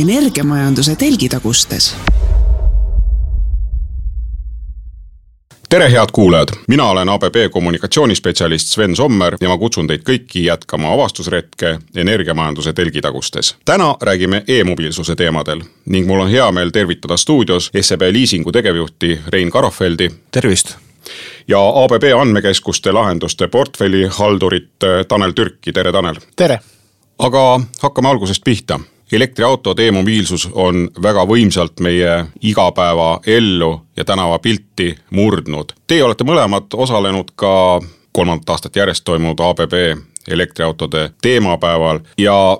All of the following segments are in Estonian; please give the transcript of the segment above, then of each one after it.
energiamajanduse telgitagustes tere, head kuulajad, mina olen ABB kommunikatsioonispetsialist Sven Sommer ja ma kutsun teid kõiki jätkama avastusretke energiamajanduse telgitagustes. täna räägime e-mobiilsuse teemadel ning mul on hea meel tervitada stuudios SEB liisingu tegevjuhti Rein Karofeldi. tervist! ja ABB andmekeskuste lahenduste portfelli haldurit Tanel Türki, tere Tanel! tere! aga hakkame algusest pihta elektriautod e, e-mobiilsus on väga võimsalt meie igapäevaellu ja tänavapilti murdnud. Teie olete mõlemad osalenud ka kolmandat aastat järjest toimunud ABB elektriautode teemapäeval ja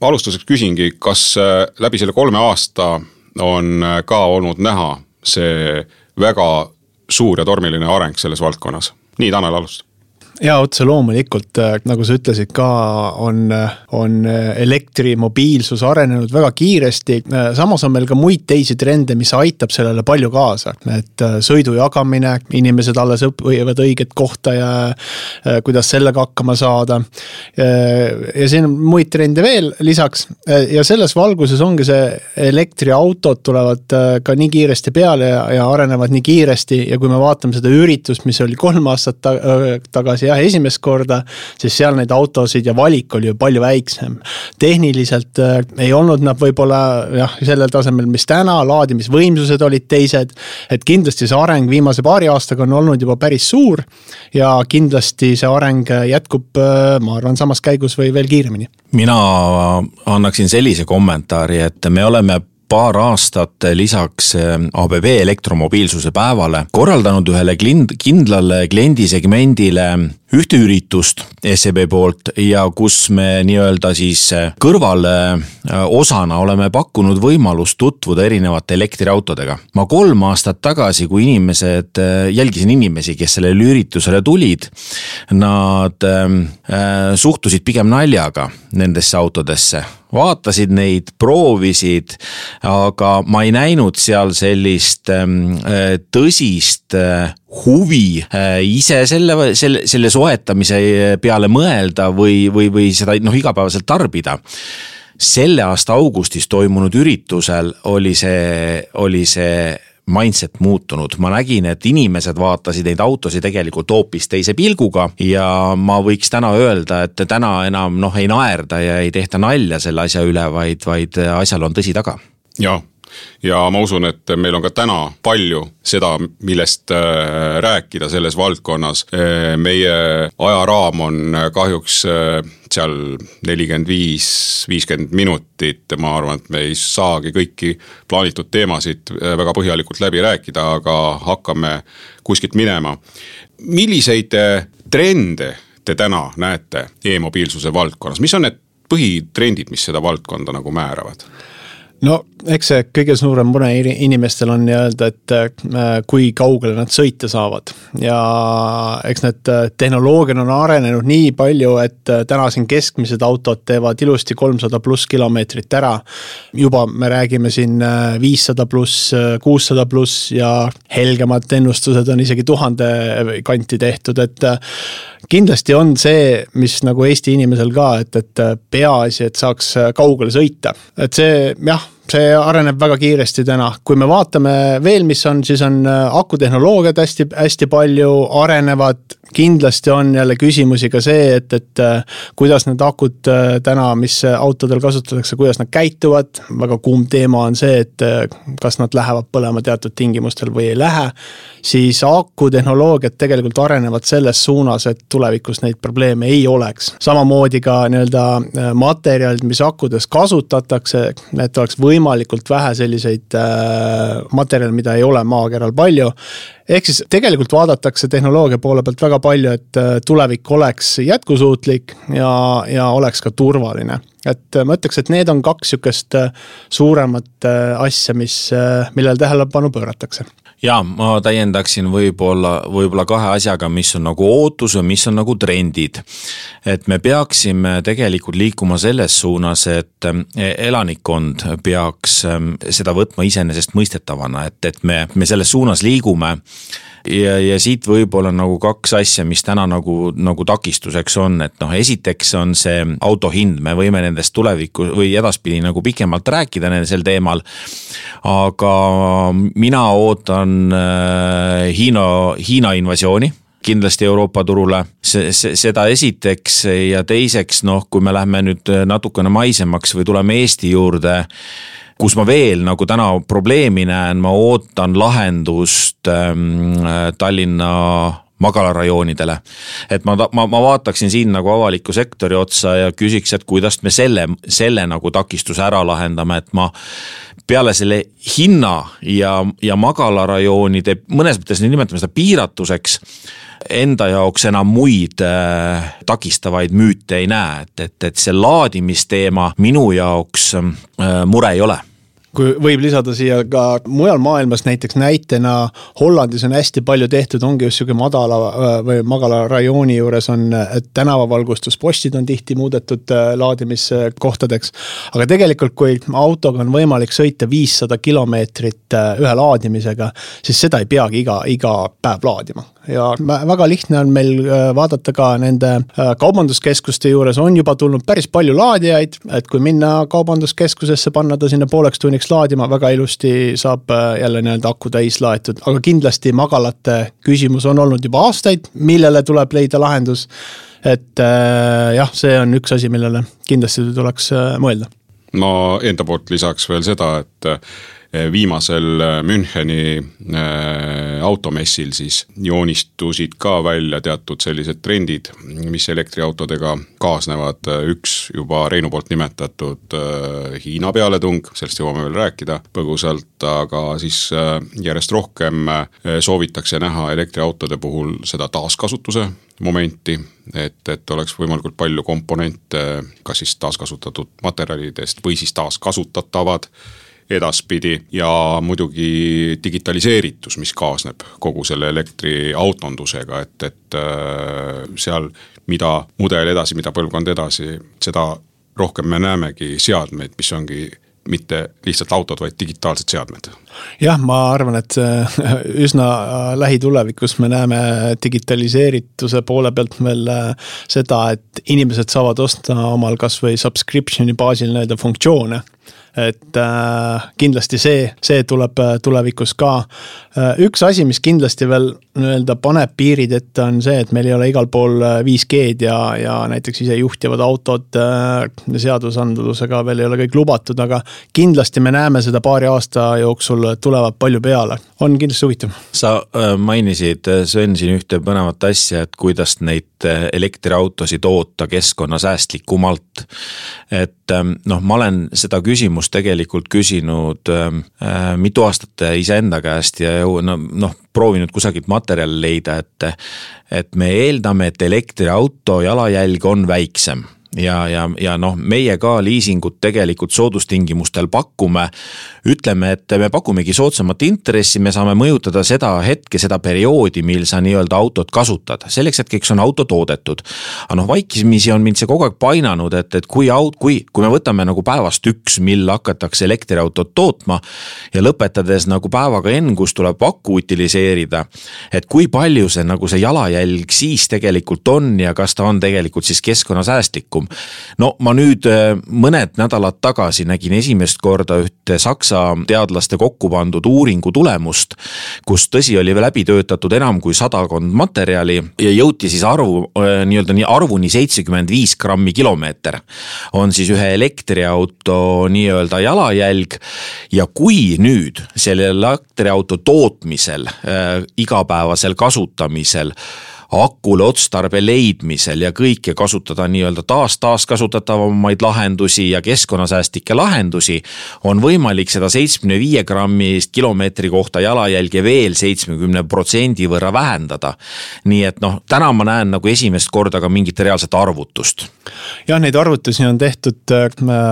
alustuseks küsingi, kas äh, läbi selle kolme aasta on äh, ka olnud näha see väga suur ja tormiline areng selles valdkonnas? nii, Tanel, alusta ja otse loomulikult, äh, nagu sa ütlesid ka, on, on elektrimobiilsus arenenud väga kiiresti. Äh, samas on meil ka muid teisi trende, mis aitab sellele palju kaasa, et äh, sõidu jagamine, inimesed alles õpivad õiget kohta ja kuidas sellega hakkama saada. ja siin on muid trende veel lisaks ja selles valguses ongi see elektriautod tulevad ka nii kiiresti peale ja, ja arenevad nii kiiresti ja kui me vaatame seda üritust, mis oli kolm aastat tagasi jah, esimest korda, siis seal neid autosid ja valik oli ju palju väiksem. tehniliselt äh, ei olnud nad võib-olla jah, sellel tasemel, mis täna, laadimisvõimsused olid teised. et kindlasti see areng viimase paari aastaga on olnud juba päris suur ja kindlasti see areng jätkub, äh, ma arvan, samas käigus või veel kiiremini. mina annaksin sellise kommentaari, et me oleme paar aastat lisaks eh, ABB elektromobiilsuse päevale korraldanud ühele kindlale kliendisegmendile ühte üritust SEB poolt ja kus me nii-öelda siis eh, kõrvalosana eh, oleme pakkunud võimalust tutvuda erinevate elektriautodega. ma kolm aastat tagasi, kui inimesed, jälgisin inimesi, kes sellele üritusele tulid, nad äh, suhtusid pigem naljaga nendesse autodesse vaatasid neid, proovisid, aga ma ei näinud seal sellist ähm, äh, tõsist äh, huvi äh, ise selle, selle, selle soetamise peale mõelda või, või, või seda noh, igapäevaselt tarbida. Selle aasta augustis toimunud üritusel oli see, oli see mindset muutunud, ma nägin, et inimesed vaatasid neid autosid tegelikult hoopis teise pilguga ja ma võiks täna öelda, et täna enam noh, ei naerda ja ei tehta nalja selle asja üle, vaid, vaid asjal on tõsi taga. jah ja ma usun, et meil on ka täna palju seda, millest äh, rääkida selles valdkonnas. Äh, meie ajaraam on kahjuks äh, seal nelikümmend viis, viiskümmend minutit, ma arvan, et me ei saagi kõiki plaanitud teemasid väga põhjalikult läbi rääkida, aga hakkame kuskilt minema. milliseid trende te täna näete e-mobiilsuse valdkonnas, mis on need põhitrendid, mis seda valdkonda nagu määravad? No eks see kõige suurem mure inimestel on nii-öelda, et äh, kui kaugele nad sõita saavad. ja eks need äh, tehnoloogiad on arenenud nii palju, et äh, täna siin keskmised autod teevad ilusti kolmsada pluss kilomeetrit ära. juba me räägime siin viissada pluss, kuussada pluss ja helgemad ennustused on isegi tuhande kanti tehtud, et kindlasti on see, mis nagu Eesti inimesel ka, et, et peaasi, et saaks kaugele sõita, et see jah see areneb väga kiiresti täna, kui me vaatame veel, mis on, siis on akutehnoloogiad hästi, hästi palju arenevad kindlasti on jälle küsimusi ka see, et, et äh, kuidas need akud äh, täna, mis autodel kasutatakse, kuidas nad käituvad. väga kuum teema on see, et äh, kas nad lähevad põlema teatud tingimustel või ei lähe. siis akutehnoloogiad tegelikult arenevad selles suunas, et tulevikus neid probleeme ei oleks. samamoodi ka nii-öelda materjalid, mis akudes kasutatakse, et oleks võimalikult vähe selliseid materjale, mida ei ole maakeral palju ehk siis tegelikult vaadatakse tehnoloogia poole pealt väga palju, et äh, tulevik oleks jätkusuutlik ja, ja oleks ka turvaline. et äh, ma ütleks, et need on kaks sihukest äh, suuremat asja, mis, millele tähelepanu pööratakse ja ma täiendaksin võib-olla, võib-olla kahe asjaga, mis on nagu ootus ja mis on nagu trendid. et me peaksime tegelikult liikuma selles suunas, et e, elanikkond peaks seda võtma iseenesestmõistetavana, et, et me, me selles suunas liigume ja, ja siit võib-olla nagu kaks asja, mis täna nagu, nagu takistuseks on, et noh, esiteks on see auto hind, me võime nendest tuleviku või edaspidi nagu pikemalt rääkida sel teemal. aga mina ootan äh, Hiina, Hiina invasiooni kindlasti Euroopa turule, see, see, seda esiteks ja teiseks noh, kui me lähme nüüd natukene maisemaks või tuleme Eesti juurde kus ma veel nagu täna probleemi näen, ma ootan lahendust ähm, Tallinna magalarajoonidele. et ma, ma, ma vaataksin siin nagu avaliku sektori otsa ja küsiks, et kuidas me selle, selle nagu takistuse ära lahendame, et ma peale selle hinna ja, ja magalarajoonide, mõnes mõttes nimetame seda piiratuseks, enda jaoks enam muid äh, takistavaid müüte ei näe, et, et, et see laadimisteema minu jaoks äh, mure ei ole kui võib lisada siia ka mujal maailmas näiteks näitena Hollandis on hästi palju tehtud, ongi just sihuke madala äh, või magala rajooni juures on tänavavalgustuspostid on tihti muudetud äh, laadimiskohtadeks. aga tegelikult, kui autoga on võimalik sõita viissada kilomeetrit äh, ühe laadimisega, siis seda ei peagi iga, iga päev laadima ja väga lihtne on meil äh, vaadata ka nende äh, kaubanduskeskuste juures on juba tulnud päris palju laadijaid, et kui minna kaubanduskeskusesse, panna ta sinna pooleks tunniks laadima, väga ilusti saab äh, jälle nii-öelda aku täis laetud, aga kindlasti magalate küsimus on olnud juba aastaid, millele tuleb leida lahendus. et jah, see on üks asi, millele kindlasti tuleks mõelda. Ma enda poolt lisaks veel seda, et Eh, viimasel eh, Müncheni eh, automessil siis joonistusid ka välja teatud sellised trendid, mis elektriautodega kaasnevad, üks juba Reinu poolt nimetatud Hiina pealetung, sellest jõuame veel rääkida põgusalt, aga siis järjest rohkem soovitakse näha elektriautode puhul seda taaskasutuse momenti, et, et oleks võimalikult palju komponente, kas siis taaskasutatud materjalidest või siis taaskasutatavad edaspidi ja muidugi digitaliseeritus, mis kaasneb kogu selle elektriautondusega, et, et äh, seal mida mudel edasi, mida põlvkond edasi, seda rohkem me näemegi seadmeid, mis ongi mitte lihtsalt autod, vaid digitaalsed seadmed. jah, ma arvan, et üsna lähitulevikus me näeme digitaliseerituse poole pealt veel äh, seda, et inimesed saavad osta omal kasvõi subscription'i baasil nii-öelda funktsioone et äh, kindlasti see, see tuleb äh, tulevikus ka äh,. üks asi, mis kindlasti veel nii-öelda paneb piirid ette, on see, et meil ei ole igal pool 5G-d äh, ja, ja näiteks isejuhtivad autod äh, seadusandlusega veel ei ole kõik lubatud, aga kindlasti me näeme seda paari aasta jooksul tulevad palju peale, on kindlasti huvitav. sa äh, mainisid, Sven, siin ühte põnevat asja, et kuidas neid elektriautosid toota keskkonnasäästlikumalt. et ähm, noh, ma olen seda küsimust tegelikult küsinud ähm, äh, mitu aastat iseenda käest ja no noh, proovinud kusagilt materjali leida, et et me eeldame, et elektriauto jalajälg on väiksem ja, ja, ja noh, meie ka liisingut tegelikult soodustingimustel pakume. ütleme, et me pakumegi soodsamat intressi, me saame mõjutada seda hetke, seda perioodi, mil sa nii-öelda autot kasutad, selleks hetkeks on auto toodetud. aga noh, vaikimisi on mind see kogu aeg painanud, et, et kui aut-, kui, kui me võtame nagu päevast üks, mil hakatakse elektriautot tootma. ja lõpetades nagu päevaga N, kus tuleb akku utiliseerida. et kui palju see nagu see jalajälg siis tegelikult on ja kas ta on tegelikult siis keskkonnasäästlikum ohtlikum. no ma nüüd mõned nädalad tagasi nägin esimest korda ühte Saksa teadlaste kokku pandud uuringu tulemust, kus tõsi, oli läbi töötatud enam kui sadakond materjali ja jõuti siis arvu, nii-öelda nii arvuni seitsekümmend viis grammi kilomeeter. on siis ühe elektriauto nii-öelda jalajälg ja kui nüüd selle elektriauto tootmisel äh,, igapäevasel kasutamisel akule otstarbe leidmisel ja kõike kasutada nii-öelda taas, taaskasutatavamaid lahendusi ja keskkonnasäästlikke lahendusi, on võimalik seda seitsmekümne viie grammist kilomeetri kohta jalajälge veel seitsmekümne protsendi võrra vähendada. nii et noh, täna ma näen nagu esimest korda ka mingit reaalset arvutust. jah, neid arvutusi on tehtud äh,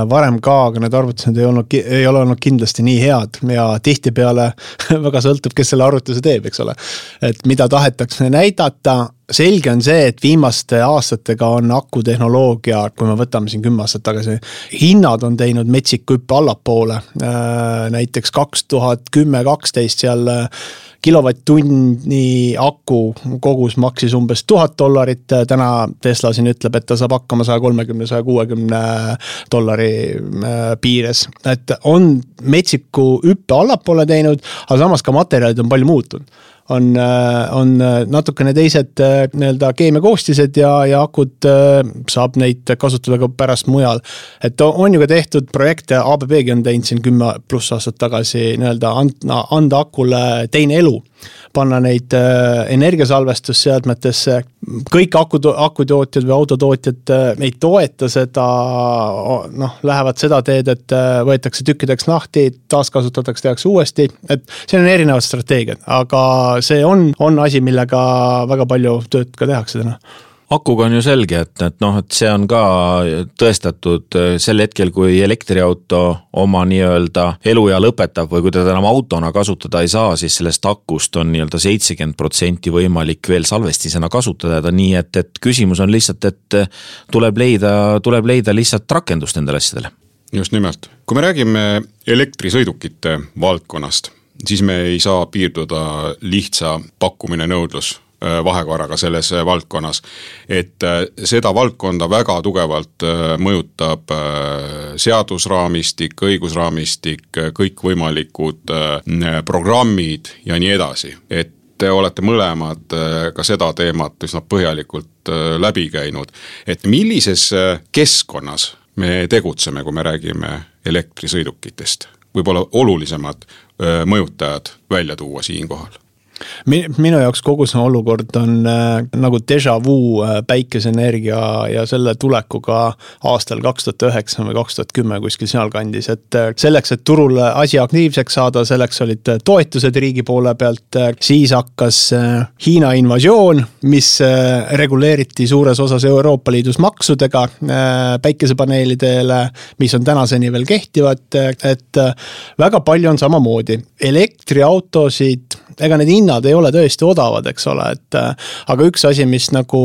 varem ka, aga need arvutused ei olnud, ei ole olnud kindlasti nii head ja tihtipeale väga sõltub, kes selle arvutuse teeb, eks ole. et mida tahetakse näidata selge on see, et viimaste aastatega on akutehnoloogia, kui me võtame siin kümme aastat tagasi, hinnad on teinud metsiku hüppe allapoole. Äh, näiteks kaks tuhat kümme, kaksteist seal äh, kilovatt-tunni aku kogus maksis umbes tuhat dollarit, täna Tesla siin ütleb, et ta saab hakkama saja kolmekümne, saja kuuekümne dollari äh, piires. et on metsiku hüppe allapoole teinud, aga samas ka materjalid on palju muutunud on, äh, on äh, natukene teised äh, nii-öelda keemiakoostised ja, ja akud saab neid kasutada ka pärast mujal. et on ju ka tehtud projekte, ABB-gi on teinud siin kümme pluss aastat tagasi nii-öelda anda, anda akule teine elu panna neid energiasalvestusseadmetesse. kõik aku, akutootjad või autotootjad ei toeta seda, noh, lähevad seda teed, et võetakse tükkideks lahti, taaskasutatakse, tehakse uuesti, et siin on erinevad strateegiad, aga see on, on asi, millega väga palju tööd ka tehakse täna akuga on ju selge, et, et noh, et see on ka tõestatud äh, sel hetkel, kui elektriauto oma nii-öelda eluea lõpetab või kui teda enam autona kasutada ei saa, siis sellest akust on nii-öelda seitsekümmend protsenti võimalik veel salvestisena kasutada, nii et, et küsimus on lihtsalt, et tuleb leida, tuleb leida lihtsalt rakendust nendele asjadele. just nimelt, kui me räägime elektrisõidukite valdkonnast, siis me ei saa piirduda lihtsa pakkumine-nõudlus Äh, vahekorraga selles äh, valdkonnas. et äh, seda valdkonda väga tugevalt mõjutab seadusraamistik, õigusraamistik, kõikvõimalikud programmid ja nii edasi, et te olete mõlemad ka seda teemat üsna põhjalikult läbi käinud. et millises keskkonnas me tegutseme, kui me räägime elektrisõidukitest, võib-olla olulisemad mõjutajad välja tuua siinkohal minu jaoks kogu see olukord on äh, nagu déjà vu äh, päikeseenergia ja selle tulekuga aastal kaks tuhat üheksa või kaks tuhat kümme kuskil sealkandis, et äh, selleks, et turul asi aktiivseks saada, selleks olid äh, toetused riigi poole pealt siis hakkas Hiina invasioon, mis reguleeriti suures osas Euroopa Liidus maksudega päikesepaneelidele, mis on tänaseni veel kehtivad, et väga palju on samamoodi, elektriautosid ega need hinnad ei ole tõesti odavad, eks ole, et äh, aga üks asi, mis nagu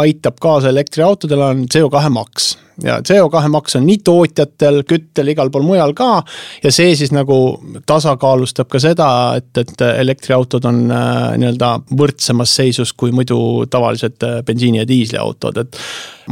aitab kaasa elektriautodele, on CO2 maks ja CO2 maks on nii tootjatel, küttel, igal pool mujal ka. ja see siis nagu tasakaalustab ka seda, et, et elektriautod on äh, nii-öelda võrdsemas seisus kui muidu tavalised äh, bensiini ja diisliautod, et.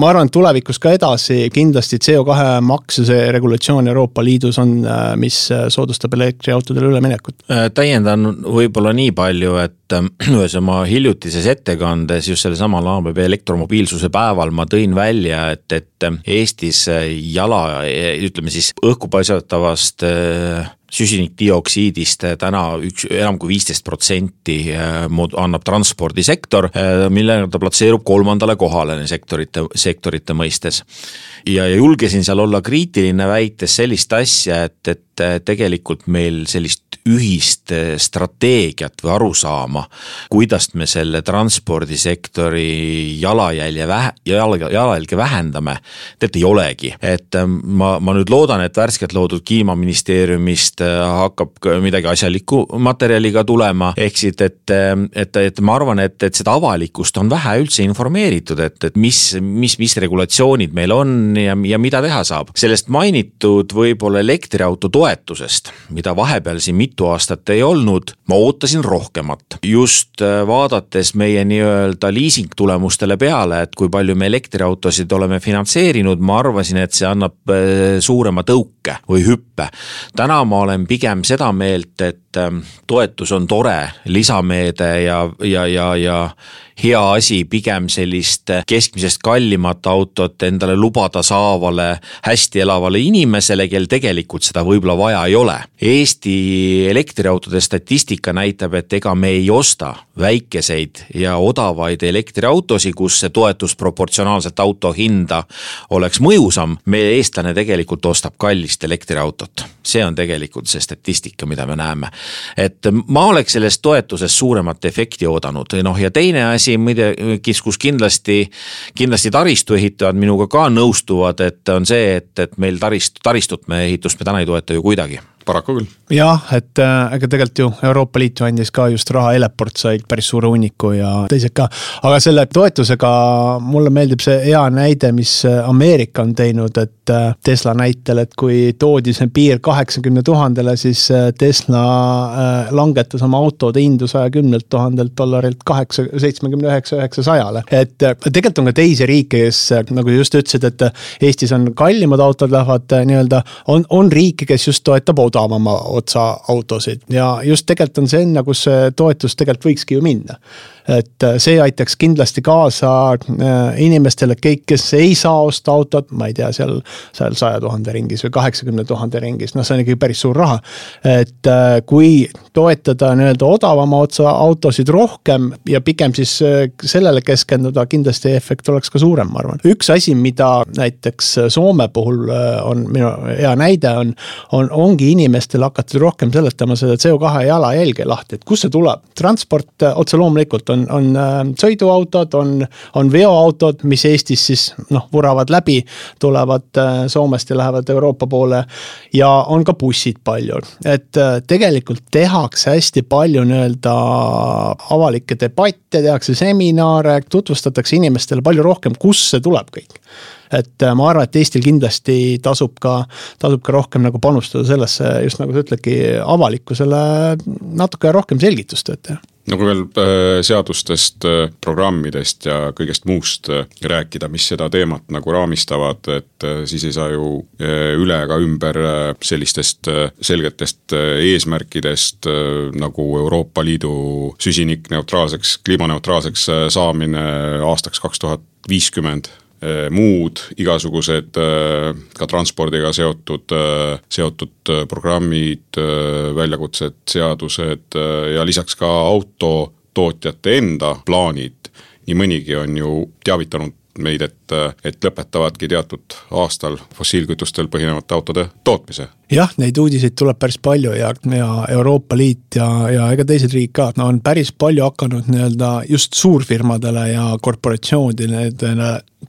ma arvan, et tulevikus ka edasi kindlasti CO2 maks ja see regulatsioon Euroopa Liidus on, äh, mis soodustab elektriautodele üleminekut. täiendan võib-olla nii palju, et ühes oma hiljutises ettekandes just sellesamal ABB elektromobiilsuse päeval ma tõin välja, et, et Eestis jala, ütleme siis õhku paisatavast äh, süsinikdioksiidist äh, täna üks, enam kui viisteist protsenti äh, annab transpordisektor, millega ta platseerub kolmandale kohale sektorite, sektorite mõistes. ja, ja julgesin seal olla kriitiline, väites sellist asja, et, et tegelikult meil sellist ühist eh, strateegiat või arusaama, kuidas me selle transpordisektori jalajälje vähe, jalga, jalajälge vähendame, tegelikult ei olegi. et eh, ma, ma nüüd loodan, et värskelt loodud kliimaministeeriumist eh, hakkab midagi asjalikku materjaliga tulema, ehk siis, et, et, et ma arvan, et, et seda avalikkust on vähe üldse informeeritud, et, et mis, mis, mis regulatsioonid meil on ja, ja mida teha saab. sellest mainitud võib-olla elektriauto toetusest, mida vahepeal siin mitu aastat ei olnud, ma ootasin rohkemat. just äh, vaadates meie nii-öelda liising tulemustele peale, et kui palju me elektriautosid oleme finantseerinud, ma arvasin, et see annab äh, suurema tõuke või hüppe. täna ma olen pigem seda meelt, et ähm, toetus on tore lisameede ja, ja, ja, ja hea asi pigem sellist keskmisest kallimat autot endale lubada saavale hästi elavale inimesele, kel tegelikult seda võib-olla vaja ei ole. Eesti elektriautode statistika näitab, et ega me ei osta väikeseid ja odavaid elektriautosid, kus see toetus proportsionaalselt auto hinda oleks mõjusam. meie eestlane tegelikult ostab kallist elektriautot, see on tegelikult see statistika, mida me näeme. et ma oleks sellest toetusest suuremat efekti oodanud, noh ja teine asi muidugi, kus kindlasti, kindlasti taristuehitajad minuga ka nõustuvad, et on see, et, et meil tarist, taristut me ehitust me täna ei toeta ju kuidagi paraku küll. jah, et äh, ega tegelikult ju Euroopa Liit ju andis ka just raha, Eleport sai päris suure hunniku ja teised ka. aga selle toetusega mulle meeldib see hea näide, mis äh, Ameerika on teinud, et äh, Tesla näitel, et kui toodi see piir kaheksakümne tuhandele, siis Tesla langetas oma autode hindu saja kümnelt tuhandelt dollarilt kaheksa, seitsmekümne üheksa, üheksasajale. et tegelikult on ka teisi riike, kes nagu just ütlesid, et Eestis on kallimad autod lähevad nii-öelda, on, on riike, kes just toetab odavama otsa autosid ja just tegelikult on see enne, kus see toetus tegelikult võikski ju minna et äh, see aitaks kindlasti kaasa äh, inimestele, kõik, kes ei saa osta autot, ma ei tea, seal, seal saja tuhande ringis või kaheksakümne tuhande ringis, noh, see on ikkagi päris suur raha. et äh, kui toetada nii-öelda odavama otsa autosid rohkem ja pigem siis sellele keskenduda, kindlasti efekt oleks ka suurem, ma arvan. üks asi, mida näiteks Soome puhul on minu hea näide on, on, ongi inimestele hakatud rohkem seletama seda CO2 jalajälge lahti, et kust see tuleb. transport otse loomulikult on, on äh, sõiduautod, on, on veoautod, mis Eestis siis noh, vuravad läbi, tulevad äh, Soomest ja lähevad Euroopa poole. ja on ka bussid palju, et äh, tegelikult tehakse hästi palju nii-öelda avalikke debatte, tehakse seminare, tutvustatakse inimestele palju rohkem, kust see tuleb kõik et ma arvan, et Eestil kindlasti tasub ka, tasub ka rohkem nagu panustada sellesse, just nagu sa ütledki, avalikkusele natuke rohkem selgitustööd teha no kui veel äh, seadustest, äh, programmidest ja kõigest muust äh, rääkida, mis seda teemat nagu raamistavad, et siis ei saa ju üle ega ümber sellistest selgetest eesmärkidest nagu Euroopa Liidu süsinikneutraalseks, kliimaneutraalseks saamine aastaks kaks tuhat viiskümmend. Äh, muud igasugused äh, ka transpordiga seotud, äh, seotud programmid, väljakutsed, seadused ja lisaks ka autotootjate enda plaanid. nii mõnigi on ju teavitanud meid, et, et lõpetavadki teatud aastal fossiilkütustel põhinevate autode tootmise. jah, neid uudiseid tuleb päris palju ja, ja Euroopa Liit ja, ja ega teised riigid ka no, on päris palju hakanud nii-öelda just suurfirmadele ja korporatsioonidele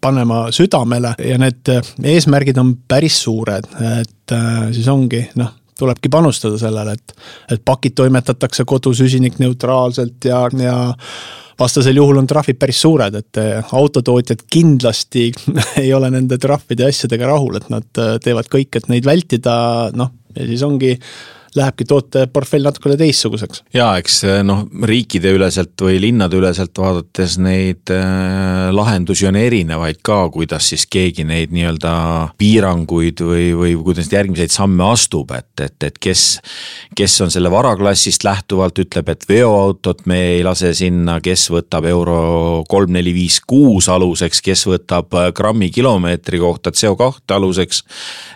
panema südamele ja need eesmärgid on päris suured, et äh, siis ongi noh tulebki panustada sellele, et, et pakid toimetatakse kodus süsinikneutraalselt ja, ja vastasel juhul on trahvid päris suured, et eh, autotootjad kindlasti ei ole nende trahvide ja asjadega rahul, et nad eh, teevad kõik, et neid vältida, noh, ja siis ongi lähebki tooteportfell natukene teistsuguseks. ja eks eh, noh, riikideüleselt või linnadeüleselt vaadates neid äh, lahendusi on erinevaid ka, kuidas siis keegi neid nii-öelda piiranguid või, või kuidas järgmiseid samme astub, et, et, et kes, kes on selle varaklassist lähtuvalt, ütleb, et veoautot me ei lase sinna, kes võtab euro kolm, neli, viis, kuus aluseks, kes võtab äh, grammi kilomeetri kohta CO2 aluseks.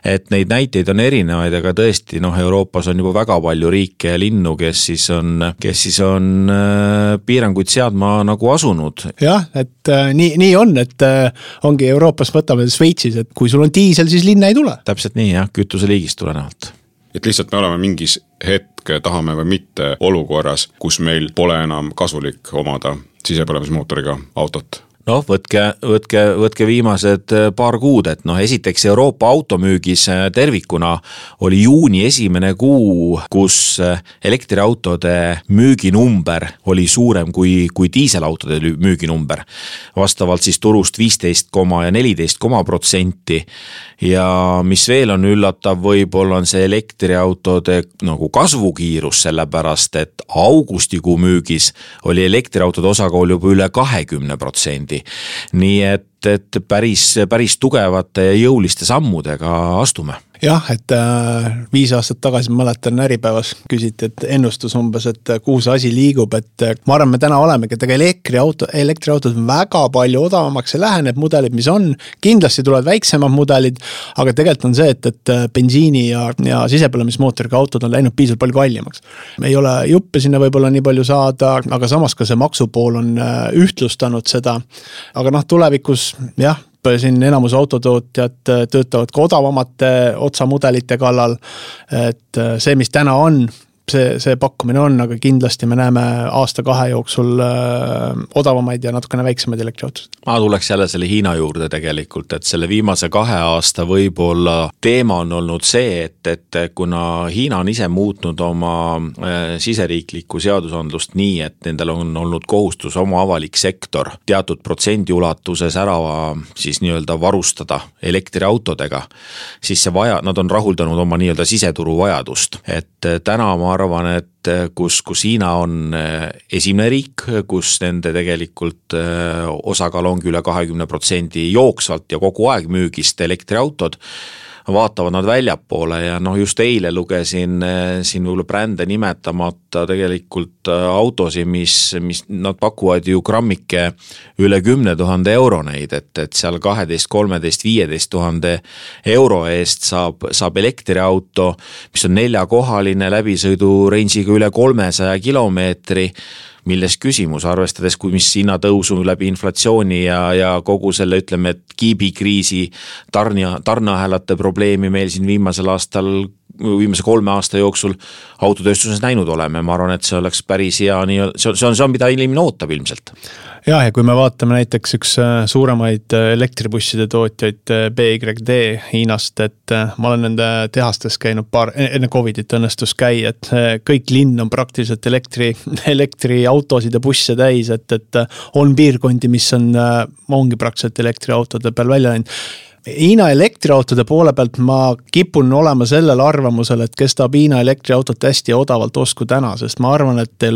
et neid näiteid on erinevaid, aga tõesti noh, Euroopas on juba juba väga palju riike ja linnu, kes siis on, kes siis on äh, piiranguid seadma nagu asunud. jah, et äh, nii, nii on, et äh, ongi Euroopas, võtame Šveitsis, et kui sul on diisel, siis linna ei tule. täpselt nii jah, kütuseliigist tulenevalt et lihtsalt me oleme mingis hetk, tahame või mitte, olukorras, kus meil pole enam kasulik omada sisepõlemismootoriga autot noh, võtke, võtke, võtke viimased äh, paar kuud, et noh, esiteks Euroopa automüügis äh, tervikuna oli juuni esimene kuu, kus äh, elektriautode müüginumber oli suurem kui, kui diiselautode müüginumber. vastavalt siis turust viisteist koma ja neliteist koma protsenti. ja mis veel on üllatav, võib-olla on see elektriautode nagu kasvukiirus, sellepärast et augustikuu müügis oli elektriautode osakaal juba üle kahekümne protsendi tagasi. nii et, et päris, päris tugevate ja jõuliste sammudega astume. Jah, et äh, viis aastat tagasi ma mäletan Äripäevas küsiti, et ennustus umbes, et äh, kuhu see asi liigub, et äh, ma arvan, me täna olemegi, et ega elektriauto, elektriautod väga palju odavamaks ei lähe, need mudelid, mis on. kindlasti tulevad väiksemad mudelid, aga tegelikult on see, et, et äh, bensiini ja, ja sisepõlemismootoriga autod on läinud piisavalt palju kallimaks. ei ole juppe sinna võib-olla nii palju saada, aga samas ka see maksupool on ühtlustanud seda. aga noh, tulevikus jah siin enamus autotootjad äh, töötavad ka odavamate otsamudelite kallal. et äh, see, mis täna on, see, see pakkumine on, aga kindlasti me näeme aasta-kahe jooksul äh, odavamaid ja natukene väiksemaid elektriautosid. ma tuleks jälle selle Hiina juurde tegelikult, et selle viimase kahe aasta võib-olla teema on olnud see, et, et kuna Hiina on ise muutnud oma äh, siseriiklikku seadusandlust nii, et nendel on olnud kohustus oma avalik sektor teatud protsendi ulatuses ära siis nii-öelda varustada elektriautodega, siis see vaja, nad on rahuldanud oma nii-öelda siseturu vajadust, et äh, täna ma arvan, et eh, kus, kus Hiina on eh, esimene riik, kus nende tegelikult eh, osakaal ongi üle kahekümne protsendi jooksvalt ja kogu aeg müügist elektriautod vaatavad nad väljapoole ja noh, just eile lugesin eh, siin võib-olla brände nimetamata tegelikult eh, autosid, mis, mis nad pakuvad ju grammike üle kümne tuhande euro neid, et, et seal kaheteist, kolmeteist, viieteist tuhande euro eest saab, saab elektriauto, mis on neljakohaline läbisõidu range'iga üle kolmesaja kilomeetri milles küsimus, arvestades, kui, mis hinnatõusu läbi inflatsiooni ja, ja kogu selle, ütleme, et kiibikriisi tarnija, tarneahelate probleemi meil siin viimasel aastal viimase kolme aasta jooksul autotööstuses näinud oleme, ma arvan, et see oleks päris hea nii, see on, see on, see on, mida inimene ootab ilmselt. jah, ja kui me vaatame näiteks üks äh, suuremaid äh, elektribusside tootjaid äh, BYD Hiinast, et ma olen nende tehastes käinud paar, enne Covidit õnnestus käia, et kõik linn on praktiliselt elektri, elektriautosid ja busse täis, et, et on piirkondi, mis on, ongi praktiliselt elektriautode peal välja läinud Hiina elektriautode poole pealt ma kipun olema sellel arvamusel, et kes tahab Hiina elektriautot hästi ja odavalt ostku täna, sest ma arvan, et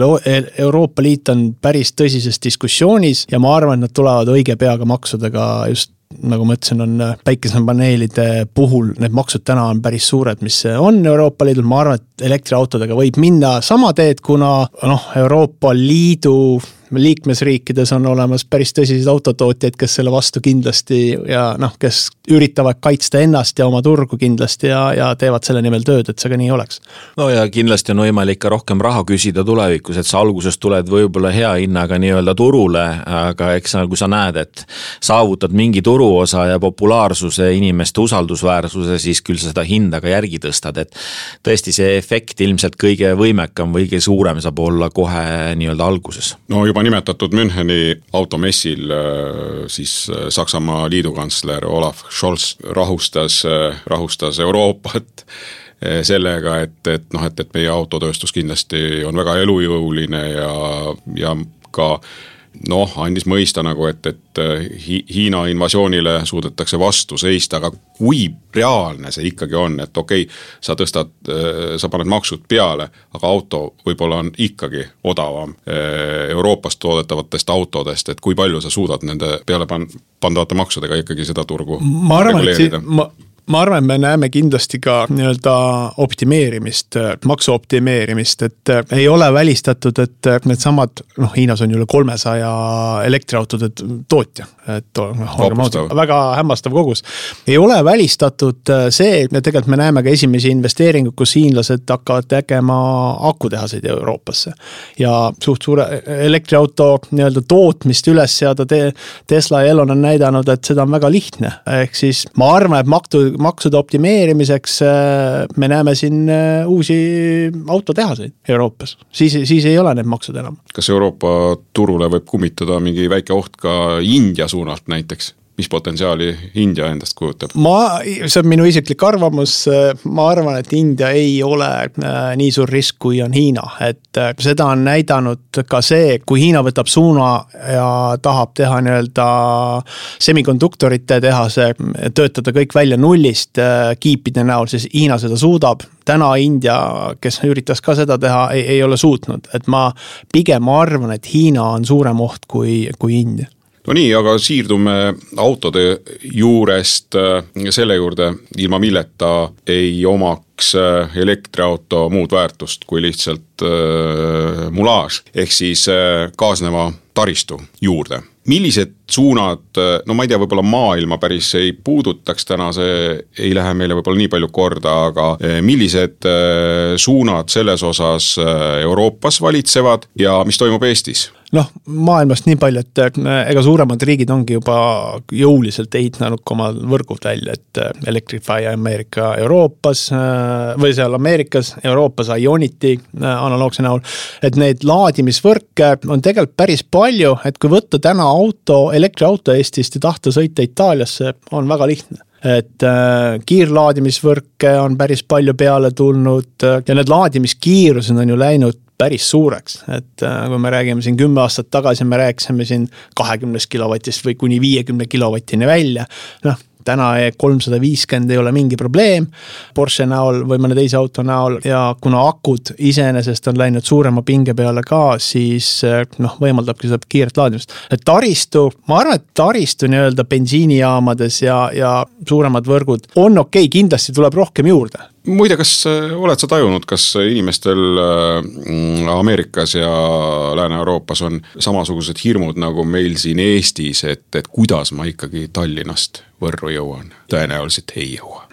Euroopa Liit on päris tõsises diskussioonis ja ma arvan, et nad tulevad õige pea ka maksudega just nagu ma ütlesin, on päikesepaneelide puhul need maksud täna on päris suured, mis on Euroopa Liidul, ma arvan, et elektriautodega võib minna sama teed, kuna noh, Euroopa Liidu liikmesriikides on olemas päris tõsiseid autotootjaid, kes selle vastu kindlasti ja noh, kes üritavad kaitsta ennast ja oma turgu kindlasti ja, ja teevad selle nimel tööd, et see ka nii oleks. no ja kindlasti on võimalik ka rohkem raha küsida tulevikus, et sa alguses tuled võib-olla hea hinnaga nii-öelda turule, aga eks sa, kui sa näed, et saavutad mingi turuosa ja populaarsuse, inimeste usaldusväärsuse, siis küll sa seda hinda ka järgi tõstad, et tõesti, see efekt ilmselt kõige võimekam või kõige suurem saab olla kohe nii-öelda alguses. no juba juba nimetatud Müncheni automessil äh, siis äh, Saksamaa liidukantsler Olav Scholz rahustas, äh, rahustas Euroopat sellega, et, et noh, et, et meie autotööstus kindlasti on väga elujõuline ja, ja ka noh, andis mõista nagu, et, et äh, Hiina invasioonile suudetakse vastu seista, aga kui reaalne see ikkagi on, et okei okay,, sa tõstad, äh, sa paned maksud peale, aga auto võib-olla on ikkagi odavam äh, Euroopas toodetavatest autodest, et kui palju sa suudad nende peale pan-, pandavate maksudega ikkagi seda turgu ma arvan, et siin, ma ma arvan, me näeme kindlasti ka nii-öelda optimeerimist, maksu optimeerimist, et äh, ei ole välistatud, et äh, needsamad, noh, Hiinas on üle kolmesaja elektriautode tootja, et olgem ausad, väga hämmastav kogus. ei ole välistatud äh, see, ja tegelikult me näeme ka esimesi investeeringuid, kus hiinlased hakkavad tegema akutehaseid Euroopasse. ja suht suure elektriauto nii-öelda tootmist üles seada te, Tesla ja Elon on näidanud, et seda on väga lihtne, ehk siis ma arvan, et maksu maksude optimeerimiseks äh, me näeme siin äh, uusi autotehaseid Euroopas, siis, siis ei ole need maksud enam. kas Euroopa turule võib kummitada mingi väike oht ka India suunalt näiteks? mis potentsiaali India endast kujutab? ma, see on minu isiklik arvamus, ma arvan, et India ei ole äh, nii suur risk, kui on Hiina, et äh, seda on näidanud ka see, kui Hiina võtab suuna ja tahab teha nii-öelda semikonduktorite tehase, töötada kõik välja nullist äh, kiipide näol, siis Hiina seda suudab. täna India, kes üritas ka seda teha, ei, ei ole suutnud, et ma pigem arvan, et Hiina on suurem oht kui, kui India no nii, aga siirdume autode juurest äh, selle juurde, ilma milleta ei omaks äh, elektriauto muud väärtust kui lihtsalt äh, mulaaž, ehk siis äh, kaasneva taristu juurde. Millised suunad, no ma ei tea, võib-olla maailma päris ei puudutaks täna, see ei lähe meile võib-olla nii palju korda, aga eh, millised eh, suunad selles osas Euroopas valitsevad ja mis toimub Eestis? noh, maailmast nii palju, et ega suuremad riigid ongi juba jõuliselt ehitanud oma võrgud välja, et Electrify Ameerika Euroopas või seal Ameerikas, Euroopas Ionity analoogse näol. et neid laadimisvõrke on tegelikult päris palju, et kui võtta täna auto, elektriauto Eestist ja tahta sõita Itaaliasse, on väga lihtne et äh, kiirlaadimisvõrke on päris palju peale tulnud äh, ja need laadimiskiirused on ju läinud päris suureks, et äh, kui me räägime siin kümme aastat tagasi, me rääkisime siin kahekümnest kilovatist või kuni viiekümne kilovatini välja. noh, täna kolmsada viiskümmend ei ole mingi probleem Porsche näol või mõne teise auto näol ja kuna akud iseenesest on läinud suurema pinge peale ka, siis noh, võimaldabki seda kiiret laadimist. et taristu, ma arvan, et taristu nii-öelda bensiinijaamades ja, ja suuremad võrgud on okei okay,, kindlasti tuleb rohkem juurde muide, kas äh, oled sa tajunud, kas inimestel äh, Ameerikas ja Lääne-Euroopas on samasugused hirmud nagu meil siin Eestis, et, et kuidas ma ikkagi Tallinnast Võrru jõuan? tõenäoliselt ei jõua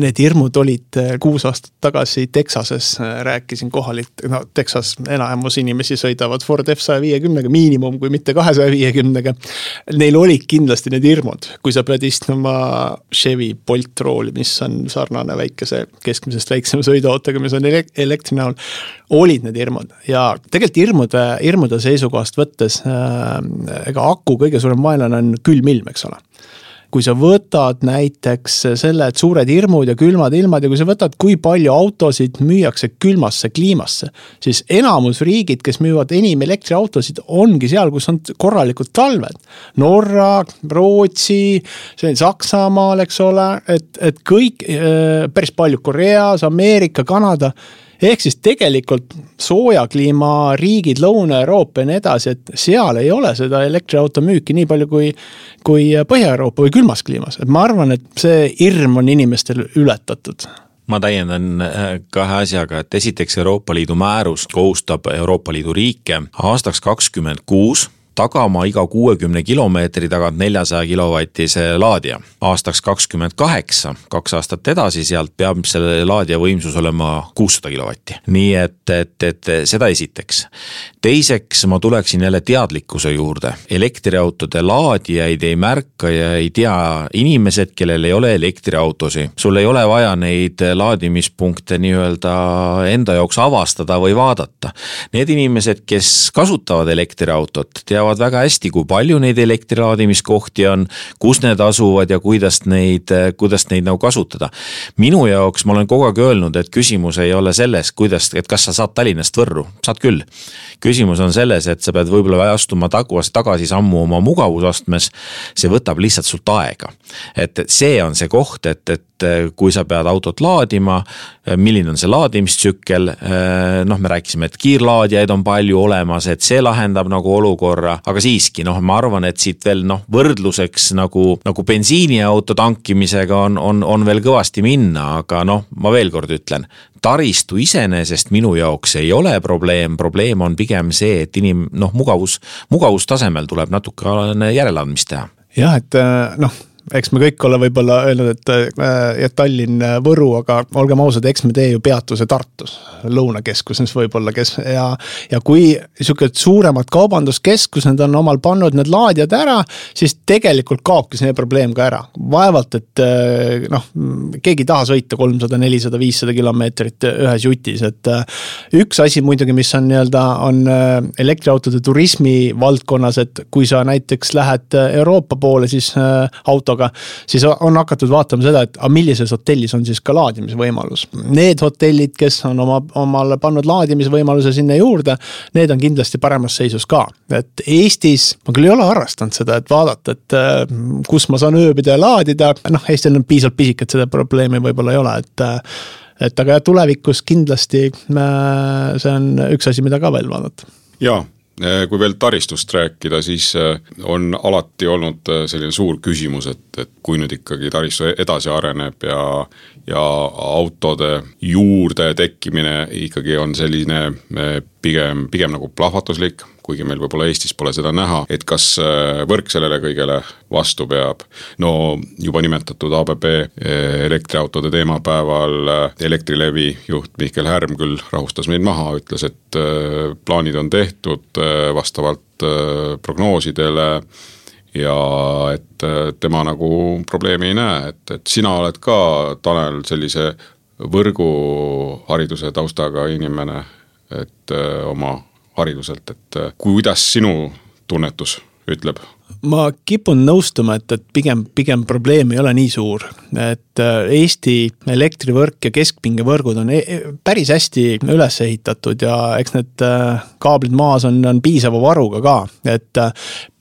need hirmud olid äh, kuus aastat tagasi Texases, äh, rääkisin kohalik, no Texas enamus inimesi sõidavad Ford F saja viiekümnega miinimum, kui mitte kahesaja viiekümnega. Neil olid kindlasti need hirmud, kui sa pead istuma Chevy Bolt rooli, mis on sarnane väikese, keskmisest väiksema sõiduautoga, mis on elektri näol. olid need hirmud ja tegelikult hirmude, hirmude seisukohast võttes äh, ega aku kõige suurem vaenlane on külm ilm, eks ole kui sa võtad näiteks selle, et suured hirmud ja külmad ilmad ja kui sa võtad, kui palju autosid müüakse külmasse kliimasse, siis enamus riigid, kes müüvad enim elektriautosid, ongi seal, kus on korralikud talved. Norra, Rootsi, Saksamaal, eks ole, et, et kõik, äh, päris palju Koreas, Ameerika, Kanada ehk siis tegelikult sooja kliima riigid, Lõuna-Euroopa ja nii edasi, et seal ei ole seda elektriauto müüki nii palju kui, kui Põhja-Euroopa või külmas kliimas, et ma arvan, et see hirm on inimestel ületatud. Ma täiendan äh, kahe asjaga, et esiteks Euroopa Liidu määrus kohustab Euroopa Liidu riike aastaks kakskümmend kuus tagama iga kuuekümne kilomeetri tagant neljasaja kilovatise laadija. aastaks kakskümmend kaheksa, kaks aastat edasi sealt peab selle laadija võimsus olema kuussada kilovatti. nii et, et, et seda esiteks. teiseks ma tuleksin jälle teadlikkuse juurde, elektriautode laadijaid ei märka ja ei tea inimesed, kellel ei ole elektriautosid. sul ei ole vaja neid laadimispunkte nii-öelda enda jaoks avastada või vaadata. Need inimesed, kes kasutavad elektriautot, teavad teavad väga hästi, kui palju neid elektrilaadimiskohti on, kus need asuvad ja kuidas neid, kuidas neid nagu kasutada. minu jaoks, ma olen kogu aeg öelnud, et küsimus ei ole selles, kuidas, et kas sa saad Tallinnast Võrru, saad küll. küsimus on selles, et sa pead võib-olla astuma tagasi, tagasi sammu oma mugavusastmes, see võtab lihtsalt sult aega. et see on see koht, et, et kui sa pead autot laadima, milline on see laadimistsükkel, noh, me rääkisime, et kiirlaadijaid on palju olemas, et see lahendab nagu olukorra, aga siiski noh, ma arvan, et siit veel noh, võrdluseks nagu, nagu bensiiniauto tankimisega on, on, on veel kõvasti minna, aga noh, ma veel kord ütlen, taristu iseenesest minu jaoks ei ole probleem, probleem on pigem see, et inim-, noh, mugavus, mugavustasemel tuleb natukene järeleandmist teha. Jah, et noh eks me kõik ole võib-olla öelnud, et äh, Tallinn, äh, Võru, aga olgem ausad, eks me tee ju peatuse Tartus, lõunakeskuses võib-olla, kes ja, ja kui sihuke suuremad kaubanduskeskused on omal pannud need laadijad ära, siis tegelikult kaobki see probleem ka ära. vaevalt, et äh, noh, keegi ei taha sõita kolmsada, nelisada, viissada kilomeetrit ühes jutis, et üks asi muidugi, mis on nii-öelda, on elektriautode turismi valdkonnas, et kui sa näiteks lähed Euroopa poole, siis autoga autoga, siis on hakatud vaatama seda, et aga millises hotellis on siis ka laadimisvõimalus. Need hotellid, kes on oma, omale pannud laadimisvõimaluse sinna juurde, need on kindlasti paremas seisus ka. et Eestis, ma küll ei ole harrastanud seda, et vaadata, et äh, kus ma saan ööbida ja laadida, noh, Eestil on piisavalt pisik, et seda probleemi võib-olla ei ole, et äh, et aga tulevikus kindlasti äh, see on üks asi, mida ka veel vaadata. jaa kui veel taristust rääkida, siis on alati olnud selline suur küsimus, et, et kui nüüd ikkagi taristu edasi areneb ja ja autode juurde tekkimine ikkagi on selline pigem, pigem nagu plahvatuslik, kuigi meil võib-olla Eestis pole seda näha, et kas äh, võrk sellele kõigele vastu peab. no juba nimetatud ABB äh, elektriautode teemapäeval äh, Elektrilevi juht Mihkel Härm küll rahustas meid maha, ütles, et plaanid on tehtud vastavalt prognoosidele ja et tema nagu probleemi ei näe, et, et sina oled ka, Tanel, sellise võrguhariduse taustaga inimene, et oma hariduselt, et äh, kuidas sinu tunnetus ütleb? Ma kipun nõustuma, et, et pigem, pigem probleem ei ole nii suur. et äh, Eesti elektrivõrk ja keskpingevõrgud on e, e päris hästi üles ehitatud ja eks need äh, kaablid maas on, on piisava varuga ka, et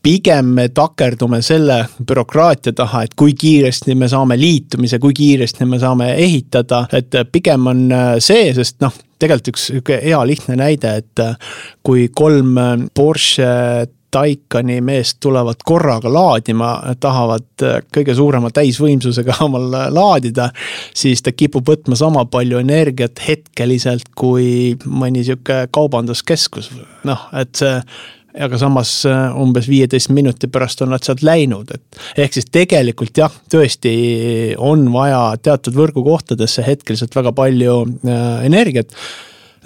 pigem me takerdume selle bürokraatia taha, et kui kiiresti me saame liitumise, kui kiiresti me saame ehitada, et pigem on see, sest noh, tegelikult üks sihuke hea lihtne näide, et kui kolm Porsche Taycani meest tulevad korraga laadima, tahavad kõige suurema täisvõimsusega omal laadida, siis ta kipub võtma sama palju energiat hetkeliselt kui mõni sihuke kaubanduskeskus. noh, et see aga samas äh, umbes viieteist minuti pärast on nad sealt läinud, et ehk siis tegelikult jah, tõesti on vaja teatud võrgukohtadesse hetkeliselt väga palju äh, energiat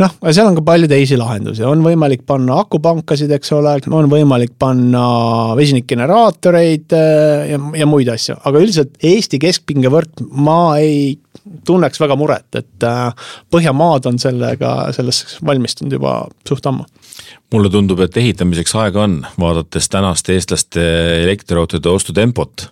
noh, aga seal on ka palju teisi lahendusi, on võimalik panna akupankasid, eks ole, on võimalik panna vesinikgeneraatoreid äh, ja, ja muid asju, aga üldiselt Eesti keskpingevõrk, ma ei tunneks väga muret, et Põhjamaad on sellega, selleks valmistunud juba suht ammu. Mulle tundub, et ehitamiseks aega on, vaadates tänaste eestlaste elektriautode ostutempot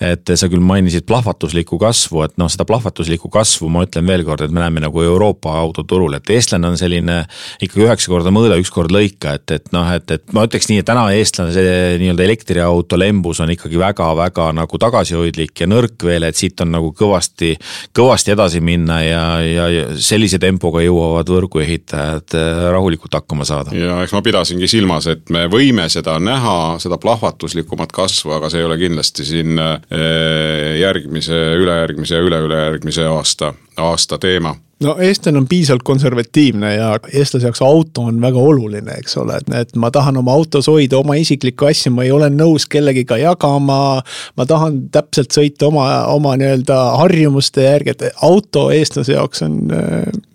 et sa küll mainisid plahvatuslikku kasvu, et noh, seda plahvatuslikku kasvu ma ütlen veel kord, et me näeme nagu Euroopa autoturul, et eestlane on selline ikkagi üheksa korda mõõda, üks kord lõika, et, et noh, et, et ma ütleks nii, et täna eestlane see nii-öelda elektriauto lembus on ikkagi väga-väga nagu tagasihoidlik ja nõrk veel, et siit on nagu kõvasti, kõvasti edasi minna ja, ja, ja sellise tempoga jõuavad võrguehitajad äh, rahulikult hakkama saada. ja eks ma pidasingi silmas, et me võime seda näha, seda plahvatuslikumat kasvu, aga see ei ole kindlasti siin äh, järgmise, ülejärgmise ja üle-ülejärgmise aasta, aasta teema no eestlane on piisavalt konservatiivne ja eestlase jaoks auto on väga oluline, eks ole, et, et ma tahan oma autos hoida oma isiklikku asju, ma ei ole nõus kellegiga jagama. ma tahan täpselt sõita oma, oma nii-öelda harjumuste järgi, et auto eestlase jaoks on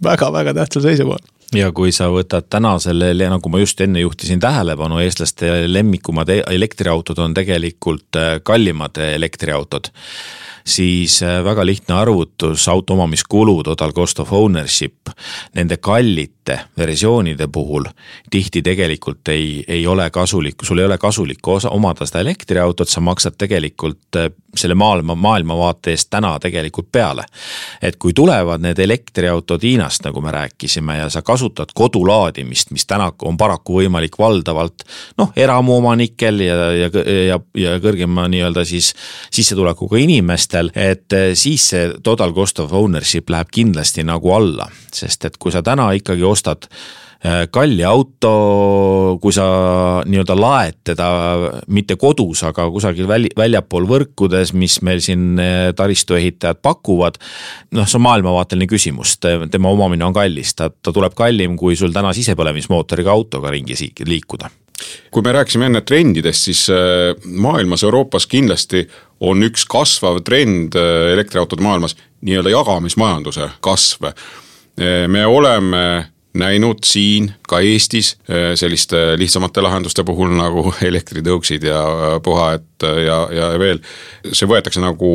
väga-väga äh, tähtsal seisukohal ja kui sa võtad täna selle, nagu ma just enne juhtisin tähelepanu, eestlaste lemmikumad e-, elektriautod on tegelikult äh, kallimad elektriautod siis äh, väga lihtne arvutus, auto omamiskulu, total cost of ownership, nende kallite versioonide puhul tihti tegelikult ei, ei ole kasulik, sul ei ole kasulik osa, omada seda elektriautot, sa maksad tegelikult äh, selle maailma, maailmavaate eest täna tegelikult peale. et kui tulevad need elektriautod Hiinast, nagu me rääkisime, ja sa kasutad kodulaadimist, mis täna on paraku võimalik valdavalt noh, eramuomanikel ja, ja, ja, ja kõrgema nii-öelda siis sissetulekuga inimestel ettevõtetel, et eh, siis see total cost of ownership läheb kindlasti nagu alla, sest et kui sa täna ikkagi ostad eh, kalli auto, kui sa nii-öelda laed teda mitte kodus, aga kusagil väli, väljapool võrkudes, mis meil siin eh, taristuehitajad pakuvad. noh, see on maailmavaateline küsimus, tema omamine on kallis, ta, ta tuleb kallim, kui sul täna sisepõlemismootoriga autoga ringi liikuda kui me rääkisime enne trendidest, siis maailmas, Euroopas kindlasti on üks kasvav trend äh, elektriautode maailmas nii-öelda jagamismajanduse kasv. Äh, me oleme näinud siin ka Eestis äh, selliste lihtsamate lahenduste puhul nagu elektritõuksid ja puhaett ja, ja veel. see võetakse nagu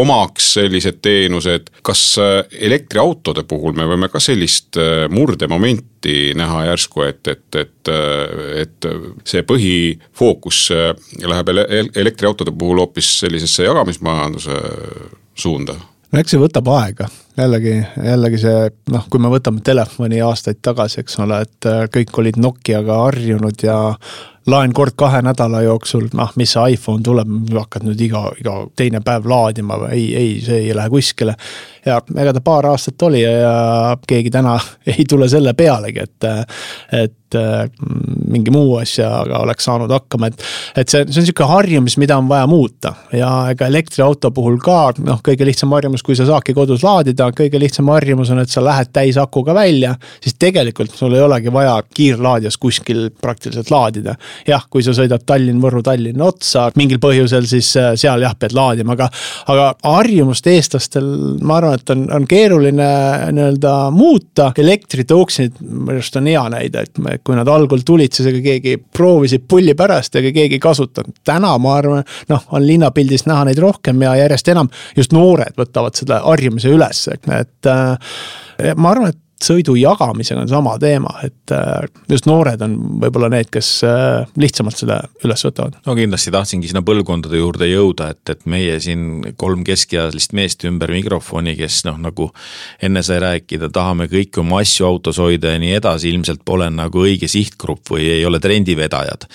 omaks, sellised teenused, kas elektriautode puhul me võime ka sellist murdemomenti näha järsku, et, et, et, et see põhifookus läheb elektriautode puhul hoopis sellisesse jagamismajanduse suunda? no eks see võtab aega, jällegi, jällegi see noh, kui me võtame telefoni aastaid tagasi, eks ole, et äh, kõik olid Nokiaga harjunud ja laen kord kahe nädala jooksul, noh, mis see iPhone tuleb, hakkad nüüd iga, iga teine päev laadima või ei, ei, see ei lähe kuskile. ja ega ta paar aastat oli ja, keegi täna ei tule selle pealegi, et, et mingi muu asjaga oleks saanud hakkama, et. et see, see on sihuke harjumus, mida on vaja muuta ja ega elektriauto puhul ka noh, kõige lihtsam harjumus, kui sa saadki kodus laadida, kõige lihtsam harjumus on, et sa lähed täisakuga välja. siis tegelikult sul ei olegi vaja kiirlaadijas kuskil praktiliselt laadida jah, kui sa sõidad Tallinn-Võrru, Tallinna otsa mingil põhjusel, siis äh, seal jah, pead laadima, aga, aga harjumust eestlastel, ma arvan, et on, on keeruline nii-öelda muuta. elektritõuksid minu arust on hea näide, et kui nad algul tulid, siis ega keegi proovisid pulli pärast, ega keegi ei kasutanud. täna ma arvan, noh, on linnapildis näha neid rohkem ja järjest enam just noored võtavad selle harjumise üles, et äh, ma arvan, et sõidu jagamisega on sama teema, et äh, just noored on võib-olla need, kes äh, lihtsamalt seda üles võtavad. no kindlasti tahtsingi sinna põlvkondade juurde jõuda, et, et meie siin kolm keskealist meest ümber mikrofoni, kes noh, nagu enne sai rääkida, tahame kõiki oma asju autos hoida ja nii edasi, ilmselt pole nagu õige sihtgrupp või ei ole trendivedajad.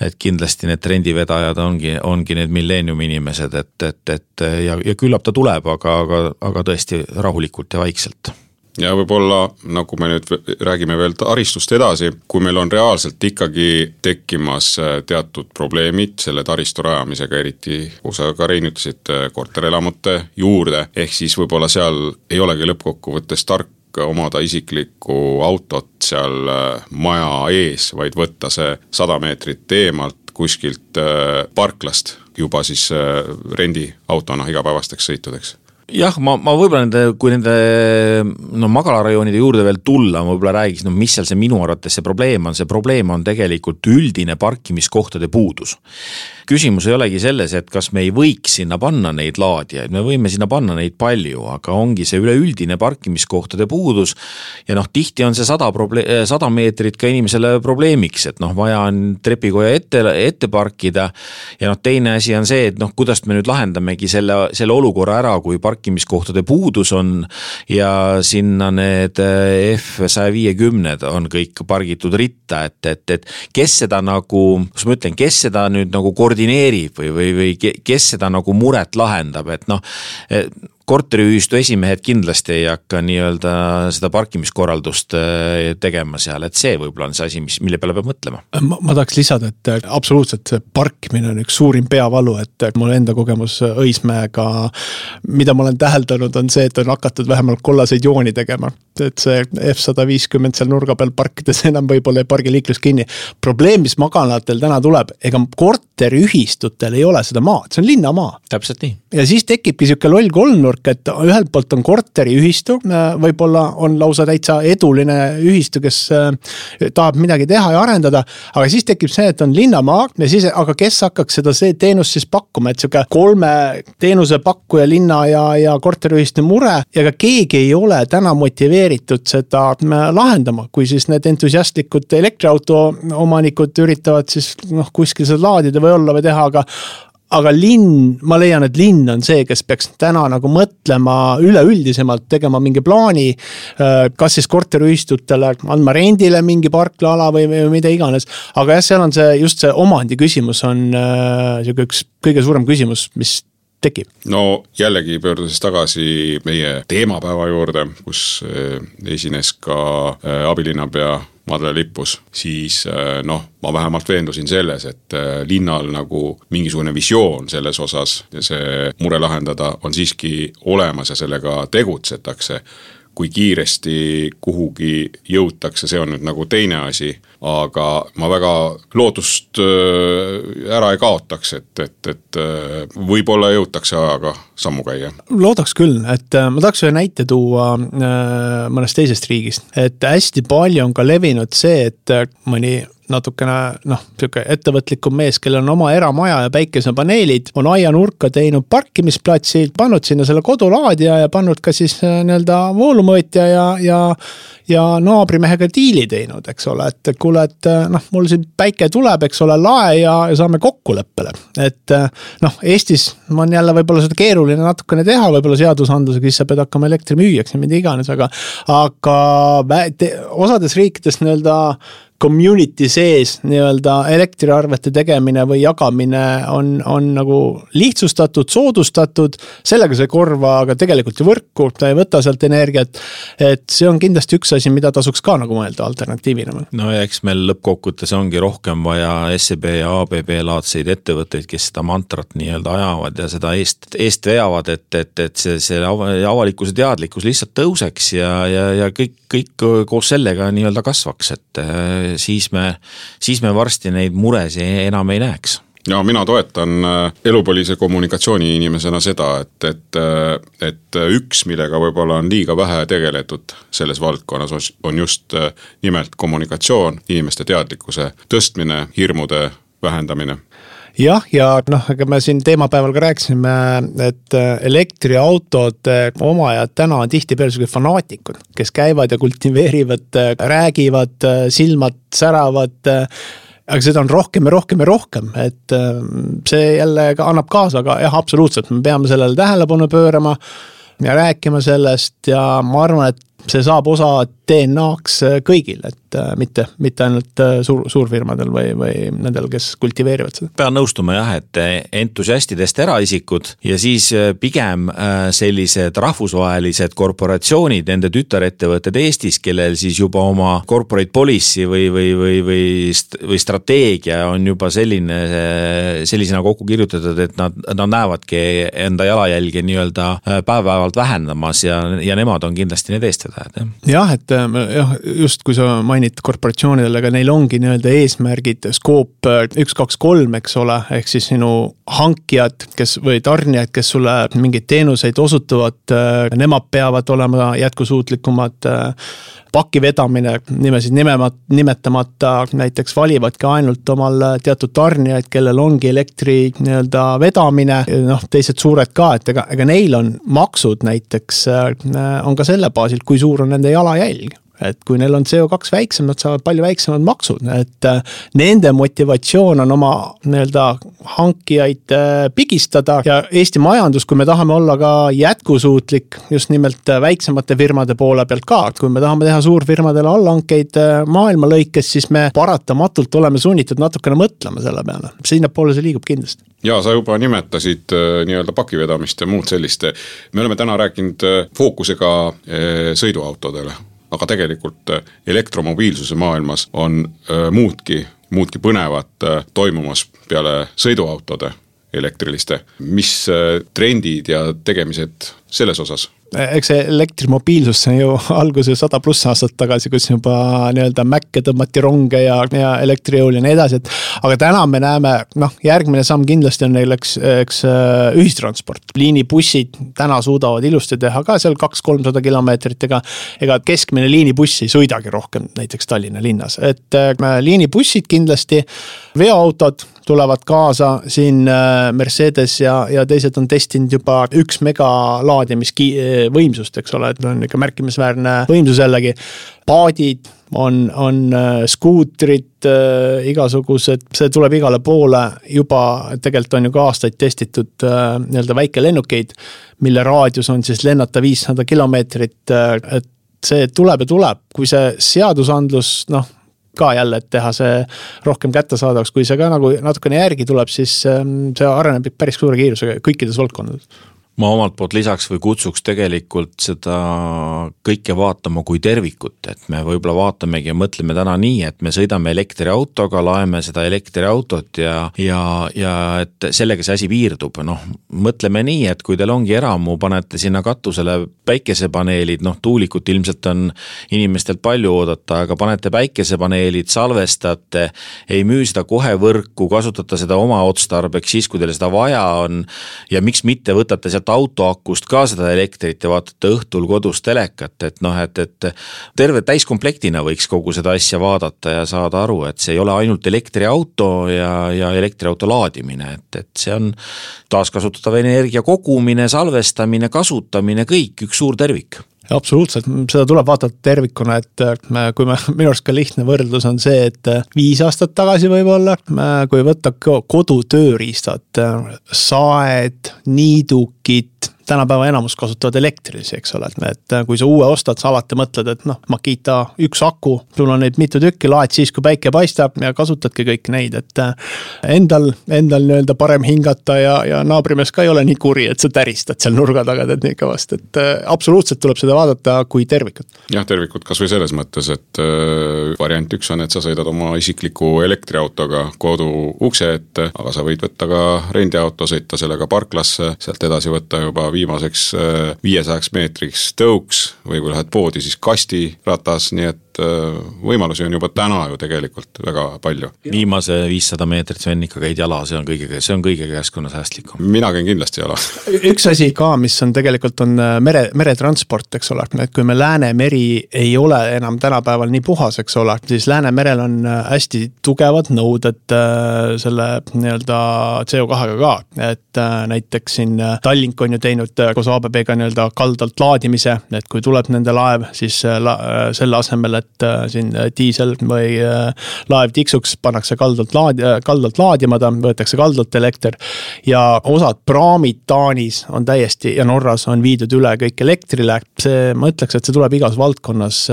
et kindlasti need trendivedajad ongi, ongi need milleeniumi inimesed, et, et, et ja, ja küllap ta tuleb, aga, aga, aga tõesti rahulikult ja vaikselt ja võib-olla nagu me nüüd räägime veel taristust edasi, kui meil on reaalselt ikkagi tekkimas äh, teatud probleemid selle taristu rajamisega, eriti kui sa ka Rein ütlesid äh, korterelamute juurde, ehk siis võib-olla seal ei olegi lõppkokkuvõttes tark omada isiklikku autot seal äh, maja ees, vaid võtta see sada meetrit eemalt kuskilt parklast juba siis rendiautona igapäevasteks sõitudeks jah, ma, ma võib-olla nende, kui nende no magalarajoonide juurde veel tulla, ma võib-olla räägiks, no mis seal see minu arvates see probleem on, see probleem on tegelikult üldine parkimiskohtade puudus küsimus ei olegi selles, et kas me ei võiks sinna panna neid laadijaid, me võime sinna panna neid palju, aga ongi see üleüldine parkimiskohtade puudus. ja noh, tihti on see sada probleem, sada meetrit ka inimesele probleemiks, et noh, vaja on trepikoja ette, ette parkida. ja noh, teine asi on see, et noh, kuidas me nüüd lahendamegi selle, selle olukorra ära, kui parkimiskohtade puudus on. ja sinna need eh, F saja viiekümned on kõik pargitud ritta, et, et, et kes seda nagu, kuidas ma ütlen, kes seda nüüd nagu koordineerib või, või, või kes seda nagu muret lahendab, et noh korteriühistu esimehed kindlasti ei hakka nii-öelda seda parkimiskorraldust äh, tegema seal, et see võib-olla on see asi, mis, mille peale peab mõtlema. ma, ma tahaks lisada, et äh, absoluutselt see parkimine on üks suurim peavalu, et äh, mul enda kogemus Õismäega, mida ma olen täheldanud, on see, et on hakatud vähemalt kollaseid jooni tegema. et see F sada viiskümmend seal nurga peal parkides enam võib-olla ei pargi liiklus kinni. probleem, mis magalatel täna tuleb, ega korteriühistutel ei ole seda maad, see on linnamaa. täpselt nii. ja siis tekibki sihuke loll kolmnurk, värk, et ühelt poolt on korteriühistu, võib-olla on lausa täitsa eduline ühistu, kes äh, tahab midagi teha ja arendada. aga siis tekib see, et on linnamaa ja siis, aga kes hakkaks seda teenust siis pakkuma, et sihuke kolme teenusepakkuja linna ja, ja korteriühistu mure ja ka keegi ei ole täna motiveeritud seda äh, lahendama, kui siis need entusiastlikud elektriauto omanikud üritavad siis noh, kuskil seda laadida või olla või teha, aga aga linn, ma leian, et linn on see, kes peaks täna nagu mõtlema üleüldisemalt, tegema mingi plaani. Äh, kas siis korteriühistutele andma rendile mingi parklaala või, või mida iganes. aga jah, seal on see just see omandi küsimus on äh, sihuke üks kõige suurem küsimus, mis tekib? no jällegi pöördudes tagasi meie teemapäeva juurde, kus äh, esines ka abilinnapea Madle Lippus, siis äh, noh, ma vähemalt veendusin selles, et äh, linnal nagu mingisugune visioon selles osas see mure lahendada on siiski olemas ja sellega tegutsetakse kui kiiresti kuhugi jõutakse, see on nüüd nagu teine asi. aga ma väga lootust äh, ära ei kaotaks, et, et, et äh, võib-olla jõutakse ajaga sammu käia. loodaks küll, et äh, ma tahaks ühe näite tuua mõnest teisest riigist, et hästi palju on ka levinud see, et mõni natukene noh, sihuke ettevõtlikum mees, kellel on oma eramaja ja päikesepaneelid, on aianurka teinud parkimisplatsi, pannud sinna selle kodulaadija ja pannud ka siis äh, nii-öelda voolumõõtja ja, ja ja naabrimehega diili teinud, eks ole, et kuule, et noh, mul siin päike tuleb, eks ole, lae ja, ja saame kokkuleppele. et noh, Eestis on jälle võib-olla seda keeruline natukene teha, võib-olla seadusandlusega, siis sa pead hakkama elektrimüüjaks ja mida iganes, aga, aga osades riikides nii-öelda community sees nii-öelda elektriarvete tegemine või jagamine on, on nagu lihtsustatud, soodustatud. sellega sa ei korva aga tegelikult ju võrku, ta ei võta sealt energiat. et see on kindlasti üks asi, mida tasuks ka nagu mõelda alternatiivina. no ja eks meil lõppkokkuvõttes ongi rohkem vaja SEB ja ABB laadseid ettevõtteid, kes seda mantrat nii-öelda ajavad ja seda eest, eest veavad, et, et, et see, see avalikkuse teadlikkus lihtsalt tõuseks ja, ja, ja kõik, kõik koos sellega nii-öelda kasvaks, et siis me, siis me varsti neid muresid enam ei näeks ja mina toetan äh, elupõlise kommunikatsiooni inimesena seda, et, et, äh, et üks, millega võib-olla on liiga vähe tegeletud selles valdkonnas, on just äh, nimelt kommunikatsioon, inimeste teadlikkuse tõstmine, hirmude vähendamine. Jah, ja noh, ega me siin teemapäeval ka rääkisime, et elektriautode omajad täna on tihtipeale sihuke fanaatikud, kes käivad ja kultiveerivad, räägivad, silmad säravad aga seda on rohkem ja rohkem ja rohkem, et see jälle ka annab kaasa, aga jah, absoluutselt, me peame sellele tähelepanu pöörama ja rääkima sellest ja ma arvan, et see saab osa DNA-ks äh, kõigil, et äh, mitte, mitte ainult äh, suur, suurfirmadel või, või nendel, kes kultiveerivad seda. pean nõustuma jah, et entusiastidest eraisikud ja siis pigem sellised rahvusvahelised korporatsioonid, nende tütarettevõtted Eestis, kellel siis juba oma corporate policy või, või, või, või, või strateegia on juba selline, sellisena kokku kirjutatud, et nad, nad näevadki enda jalajälge nii-öelda päev-päevalt vähendamas ja, ja nemad on kindlasti need eestvedajad vedajad, jah. jah, et äh, jah, just kui sa mainid korporatsioonidele, aga neil ongi nii-öelda eesmärgid, skoop äh, üks, kaks, kolm, eks ole, ehk siis sinu hankijad, kes või tarnijad, kes sulle mingeid teenuseid osutavad, äh, nemad peavad olema jätkusuutlikumad paki vedamine, nimesid nimema-, nimetamata, näiteks valivadki ainult omal teatud tarnijaid, kellel ongi elektri nii-öelda vedamine, noh, teised suured ka, et ega, ega neil on maksud näiteks, on ka selle baasilt, kui suur on nende jalajälg et kui neil on CO2 väiksem, nad saavad palju väiksemad maksud, et äh, nende motivatsioon on oma nii-öelda hankijaid äh, pigistada. Ja Eesti majandus, kui me tahame olla ka jätkusuutlik just nimelt äh, väiksemate firmade poole pealt ka, et kui me tahame teha suurfirmadele allhankeid maailma lõikes, siis me paratamatult oleme sunnitud natukene mõtlema selle peale, sinnapoole see liigub kindlasti. Ja sa juba nimetasid nii-öelda pakivedamist ja muud sellist. me oleme täna rääkinud fookusega sõiduautodele aga tegelikult äh, elektromobiilsuse maailmas on äh, muudki, muudki põnevat äh, toimumas peale sõiduautode elektriliste, mis trendid ja tegemised selles osas eks see elektrimobiilsus, see ju alguse sada pluss aastat tagasi, kus juba nii-öelda mäkke tõmmati ronge ja, ja elektrijõul ja nii edasi, et. aga täna me näeme, noh, järgmine samm kindlasti on neil, eks, eks äh, ühistransport. liinibussid täna suudavad ilusti teha ka seal kaks-kolmsada kilomeetrit, ega. ega keskmine liinibuss ei sõidagi rohkem näiteks Tallinna linnas, et äh, liinibussid kindlasti, veoautod tulevad kaasa siin äh, Mercedes ja, ja teised on testinud juba üks mega laadimisvõimsust, eks ole, et on ikka märkimisväärne võimsus jällegi. paadid on, on äh, skuutrid äh,, igasugused, see tuleb igale poole juba, tegelikult on ju ka aastaid testitud äh, nii-öelda väikelennukeid, mille raadius on siis lennata viissada kilomeetrit, äh, et see tuleb ja tuleb, kui see seadusandlus noh ka jälle, et teha see rohkem kättesaadavaks, kui see ka nagu natukene järgi tuleb, siis ähm, see areneb päris suure kiirusega kõikides valdkondades ma omalt poolt lisaks või kutsuks tegelikult seda kõike vaatama kui tervikut, et me võib-olla vaatamegi ja mõtleme täna nii, et me sõidame elektriautoga, laeme seda elektriautot ja, ja, ja et sellega see asi piirdub, noh. mõtleme nii, et kui teil ongi eramu, panete sinna katusele päikesepaneelid, noh tuulikut ilmselt on inimestelt palju oodata, aga panete päikesepaneelid, salvestate, ei müü seda kohe võrku, kasutate seda oma otstarbeks siis, kui teil seda vaja on ja miks mitte võtate sealt sealt autoakust ka seda elektrit ja vaatate õhtul kodus telekat, et noh, et, et terve täiskomplektina võiks kogu seda asja vaadata ja saada aru, et see ei ole ainult elektriauto ja, ja elektriauto laadimine, et, et see on taaskasutatav energia kogumine, salvestamine, kasutamine, kõik üks suur tervik absoluutselt, seda tuleb vaadata tervikuna, et äh, kui me, minu arust ka lihtne võrdlus on see, et äh, viis aastat tagasi võib-olla, äh, kui võtta kodutööriistad, saed, niidukid, tänapäeva enamus kasutavad elektrilisi, eks ole, et kui sa uue ostad, sa alati mõtled, et noh, Makita üks aku, sul on neid mitu tükki, laed siis, kui päike paistab ja kasutadki kõiki neid, et endal, endal nii-öelda parem hingata ja, ja naabrimees ka ei ole nii kuri, et sa täristad seal nurga taga tead nii kõvasti, et absoluutselt tuleb seda vaadata kui tervikut. jah, tervikut kasvõi selles mõttes, et äh, variant üks on, et sa sõidad oma isikliku elektriautoga kodu ukse ette, aga sa võid võtta ka rendiauto, sõita sellega parklasse, sealt edasi võtta juba viimaseks äh, viiesajaks meetriks tõuks või kui lähed poodi, siis kastiratas, nii et et äh, võimalusi on juba täna ju tegelikult väga palju. viimase viissada meetrit, Sven, ikka käid jala, see on kõige, see on kõige keskkonnasäästlikum. mina käin kindlasti jala üks asi ka, mis on tegelikult, on äh, mere, meretransport, eks ole, et kui me Läänemeri ei ole enam tänapäeval nii puhas, eks ole, siis Läänemerel on äh, hästi tugevad nõuded selle nii-öelda CO2-ga ka. et näiteks siin Tallink on ju teinud koos ABB-ga nii-öelda kaldalt laadimise, et kui tuleb nende laev, siis la, selle asemel, et äh, siin äh, diisel või äh, laev tiksuks, pannakse kaldalt laad-, kaldalt laadima ta, võetakse kaldalt elekter. ja osad praamid Taanis on täiesti ja Norras on viidud üle kõik elektrile, see, ma ütleks, et see tuleb igas valdkonnas,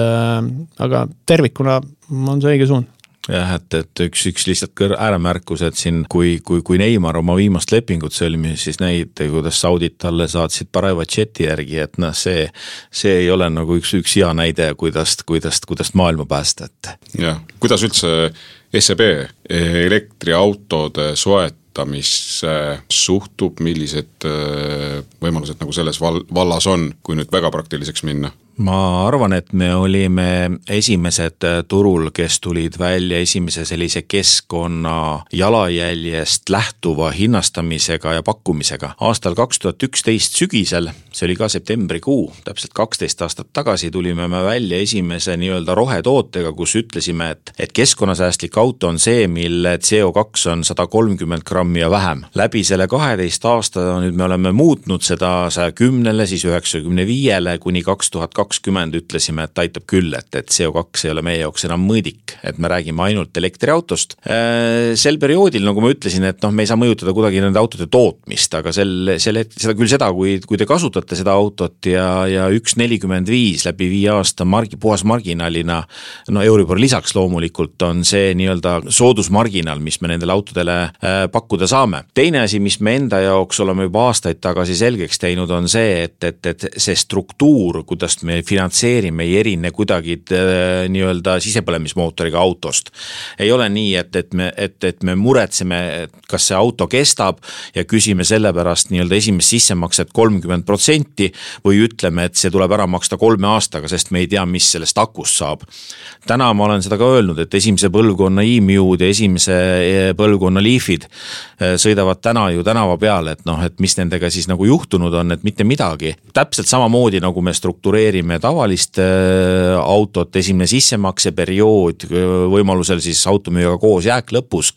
aga tervikuna on see õige suund jah, et, et üks, üks lihtsalt kõr-, ääremärkus, et siin kui, kui, kui Neimar oma viimast lepingut sõlmis, siis näite, kuidas saudid talle saatsid parema džeti järgi, et noh, see, see ei ole nagu üks, üks hea näide, kuidas, kuidas, kuidas maailma päästa, et. jah, kuidas üldse SEB elektriautode soetamisse suhtub, millised äh, võimalused nagu selles val-, vallas on, kui nüüd väga praktiliseks minna? Ma arvan, et me olime esimesed äh, turul, kes tulid välja esimese sellise keskkonna jalajäljest lähtuva hinnastamisega ja pakkumisega. aastal kaks tuhat üksteist sügisel, see oli ka septembrikuu, täpselt kaksteist aastat tagasi tulime me välja esimese nii-öelda rohetootega, kus ütlesime, et, et keskkonnasäästlik auto on see, mille CO2 on sada kolmkümmend grammi ja vähem. läbi selle kaheteist aasta nüüd me oleme muutnud seda saja kümnele, siis üheksakümne viiele kuni kaks tuhat kaks kakskümmend ütlesime, et aitab küll, et, et CO2 ei ole meie jaoks enam mõõdik, et me räägime ainult elektriautost. Äh, sel perioodil, nagu ma ütlesin, et noh, me ei saa mõjutada kuidagi nende autode tootmist, aga sel, sel hetkel, seda küll seda, kui, kui te kasutate seda autot ja, ja üks nelikümmend viis läbi viie aasta margi, puhas marginaalina, no Euribor lisaks loomulikult on see nii-öelda soodusmarginaal, mis me nendele autodele äh, pakkuda saame. teine asi, mis me enda jaoks oleme juba aastaid tagasi selgeks teinud, on see, et, et, et see struktuur, kuidas me me finantseerime, ei erine kuidagi äh, nii-öelda sisepõlemismootoriga autost. ei ole nii, et, et me, et, et me muretseme, kas see auto kestab ja küsime selle pärast nii-öelda esimest sissemakset kolmkümmend protsenti või ütleme, et see tuleb ära maksta kolme aastaga, sest me ei tea, mis sellest akust saab. täna ma olen seda ka öelnud, et esimese põlvkonna e-Mu'd ja esimese e, põlvkonna Leafid äh, sõidavad täna ju tänava peal, et noh, et mis nendega siis nagu juhtunud on, et mitte midagi. täpselt samamoodi nagu me struktureerime kasutame tavalist äh, autot, esimene sissemakseperiood, võimalusel siis automüüjaga koos jääk lõpus,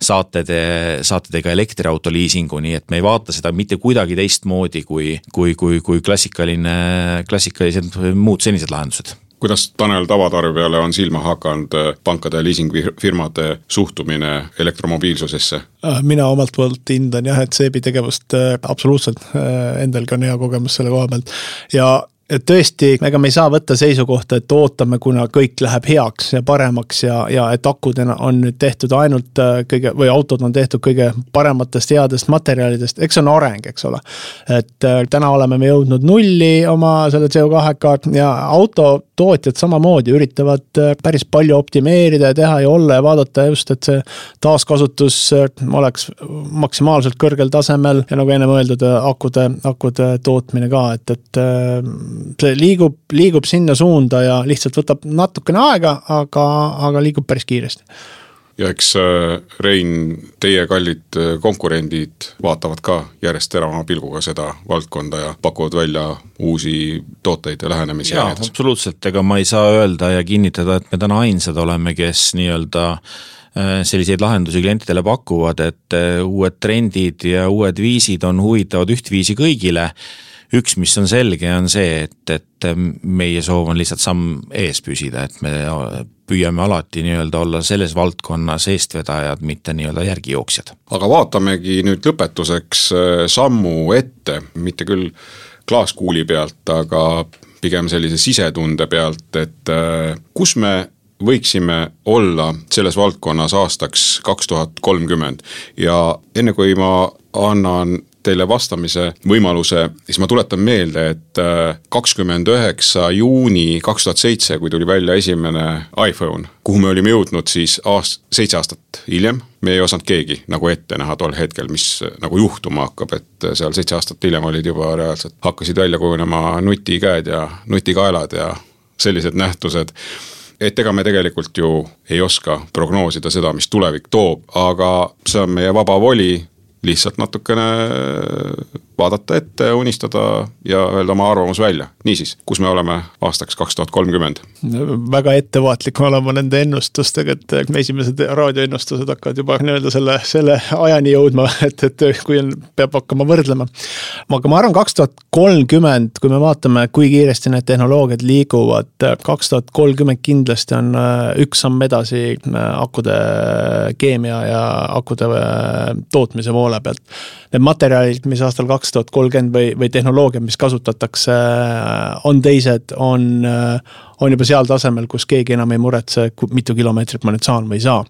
saate te, saate te ka elektriauto liisingu, nii et me ei vaata seda mitte kuidagi teistmoodi kui, kui, kui, kui klassikaline, klassikalised muud senised lahendused kuidas Tanel tavatarbijale on silma hakanud äh, pankade ja liisingfirmade suhtumine elektromobiilsusesse? Äh, mina omalt poolt hindan jah, et Seebi tegevust absoluutselt, endalgi on hea kogemus selle koha pealt ja et tõesti, ega me ei saa võtta seisukohta, et ootame, kuna kõik läheb heaks ja paremaks ja, ja et akud on nüüd tehtud ainult äh, kõige või autod on tehtud kõige parematest headest materjalidest, eks see on areng, eks ole. et äh, täna oleme me jõudnud nulli oma selle CO2-ga ja autotootjad samamoodi üritavad äh, päris palju optimeerida ja teha ja olla ja vaadata just, et see taaskasutus oleks maksimaalselt kõrgel tasemel ja nagu ennem öeldud, akude, akude tootmine ka, et, et see liigub, liigub sinna suunda ja lihtsalt võtab natukene aega, aga, aga liigub päris kiiresti. Ja eks äh, Rein, teie kallid äh, konkurendid vaatavad ka järjest teravama pilguga seda valdkonda ja pakuvad välja uusi tooteid ja lähenemisi. jaa, absoluutselt, ega ma ei saa öelda ja kinnitada, et me täna ainsad oleme, kes nii-öelda äh, selliseid lahendusi klientidele pakuvad, et uued trendid ja uued viisid on huvitavad ühtviisi kõigile üks, mis on selge, on see, et, et meie soov on lihtsalt samm ees püsida, et me püüame alati nii-öelda olla selles valdkonnas eestvedajad, mitte nii-öelda järgijooksjad. aga vaatamegi nüüd lõpetuseks äh, sammu ette, mitte küll klaaskuuli pealt, aga pigem sellise sisetunde pealt, et äh, kus me võiksime olla selles valdkonnas aastaks kaks tuhat kolmkümmend ja enne kui ma annan teile vastamise võimaluse, siis ma tuletan meelde, et äh, kakskümmend üheksa juuni kaks tuhat seitse, kui tuli välja esimene iPhone, kuhu me olime jõudnud siis aast-, seitse aastat hiljem, me ei osanud keegi nagu ette näha tol hetkel, mis nagu juhtuma hakkab, et seal seitse aastat hiljem olid juba reaalselt, hakkasid välja kujunema nutikäed ja nutikaelad ja sellised nähtused. Et ega me tegelikult ju ei oska prognoosida seda, mis tulevik toob, aga see on meie vaba voli lihtsalt natukene vaadata ette, unistada ja öelda oma arvamus välja. niisiis, kus me oleme aastaks kaks tuhat kolmkümmend? väga ettevaatlik olema nende ennustustega, et esimesed raadioennustused hakkavad juba nii-öelda selle, selle ajani jõudma, et, et kui on, peab hakkama võrdlema. aga ma arvan, kaks tuhat kolmkümmend, kui me vaatame, kui kiiresti need tehnoloogiad liiguvad, kaks tuhat kolmkümmend kindlasti on äh, üks samm edasi äh, akude keemia ja akude äh, tootmise poole pealt. Need materjalid, mis aastal kaks kaks tuhat kolmkümmend või, või tehnoloogiad, mis kasutatakse, on teised, on, on juba seal tasemel, kus keegi enam ei muretse, mitu kilomeetrit ma nüüd saan või ei saa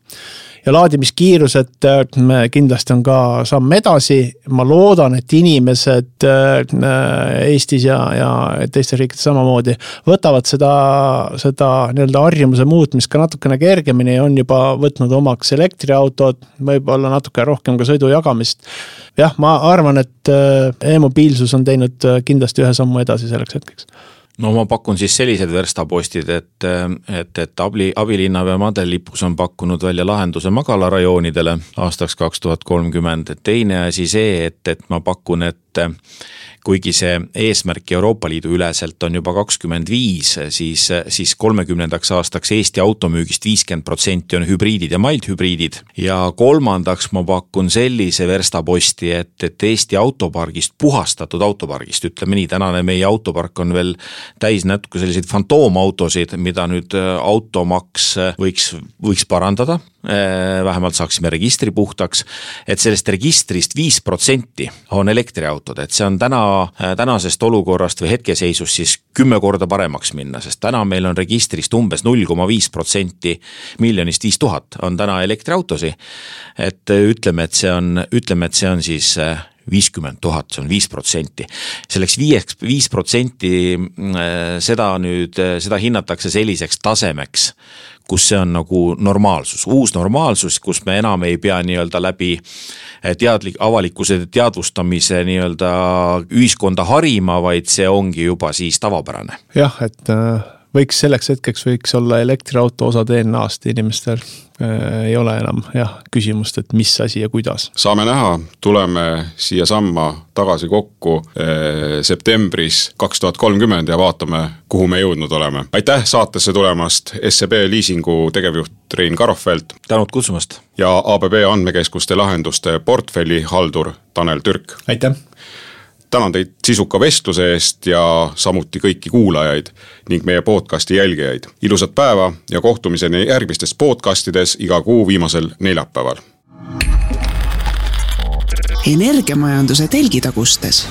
ja laadimiskiirused äh, kindlasti on ka samm edasi. ma loodan, et inimesed äh, Eestis ja, ja teistes riikides samamoodi võtavad seda, seda nii-öelda harjumuse muutmist ka natukene kergemini ja on juba võtnud omaks elektriautod, võib-olla natuke rohkem ka sõidu jagamist. jah, ma arvan, et äh, e-mobiilsus on teinud kindlasti ühe sammu edasi selleks hetkeks no ma pakun siis sellised verstapostid, et, et, et abli, abilinnapea Madel Lipus on pakkunud välja lahenduse magalarajoonidele aastaks kaks tuhat kolmkümmend, teine asi see, et, et ma pakun, et kuigi see eesmärk Euroopa Liidu üleselt on juba kakskümmend viis, siis, siis kolmekümnendaks aastaks Eesti automüügist viiskümmend protsenti on hübriidid ja maldhübriidid. ja kolmandaks ma pakun sellise verstaposti, et, et Eesti autopargist, puhastatud autopargist, ütleme nii, tänane meie autopark on veel täis natuke selliseid fantoomautosid, mida nüüd äh, automaks äh, võiks, võiks parandada Äh, vähemalt saaksime registri puhtaks, et sellest registrist viis protsenti on elektriautod, et see on täna, tänasest olukorrast või hetkeseisust siis kümme korda paremaks minna, sest täna meil on registrist umbes null koma viis protsenti miljonist viis tuhat on täna elektriautosid. et äh, ütleme, et see on, ütleme, et see on siis viiskümmend tuhat, see on viis protsenti. selleks viieks, viis protsenti seda nüüd, seda hinnatakse selliseks tasemeks kus see on nagu normaalsus, uus normaalsus, kus me enam ei pea nii-öelda läbi eh, teadlik, avalikkuse teadvustamise nii-öelda ühiskonda harima, vaid see ongi juba siis tavapärane. jah, et äh, võiks selleks hetkeks võiks olla elektriauto osa DNA-st inimestel Äh, ei ole enam jah, küsimust, et mis asi ja kuidas. saame näha, tuleme siiasamma tagasi kokku äh, septembris kaks tuhat kolmkümmend ja vaatame, kuhu me jõudnud oleme. aitäh saatesse tulemast, SEB liisingu tegevjuht Rein Karofeld. tänud kutsumast. ja ABB andmekeskuste lahenduste portfellihaldur Tanel Türk. aitäh tänan teid sisuka vestluse eest ja samuti kõiki kuulajaid ning meie podcasti jälgijaid. ilusat päeva ja kohtumiseni järgmistes podcastides iga kuu viimasel neljapäeval. energiamajanduse telgitagustes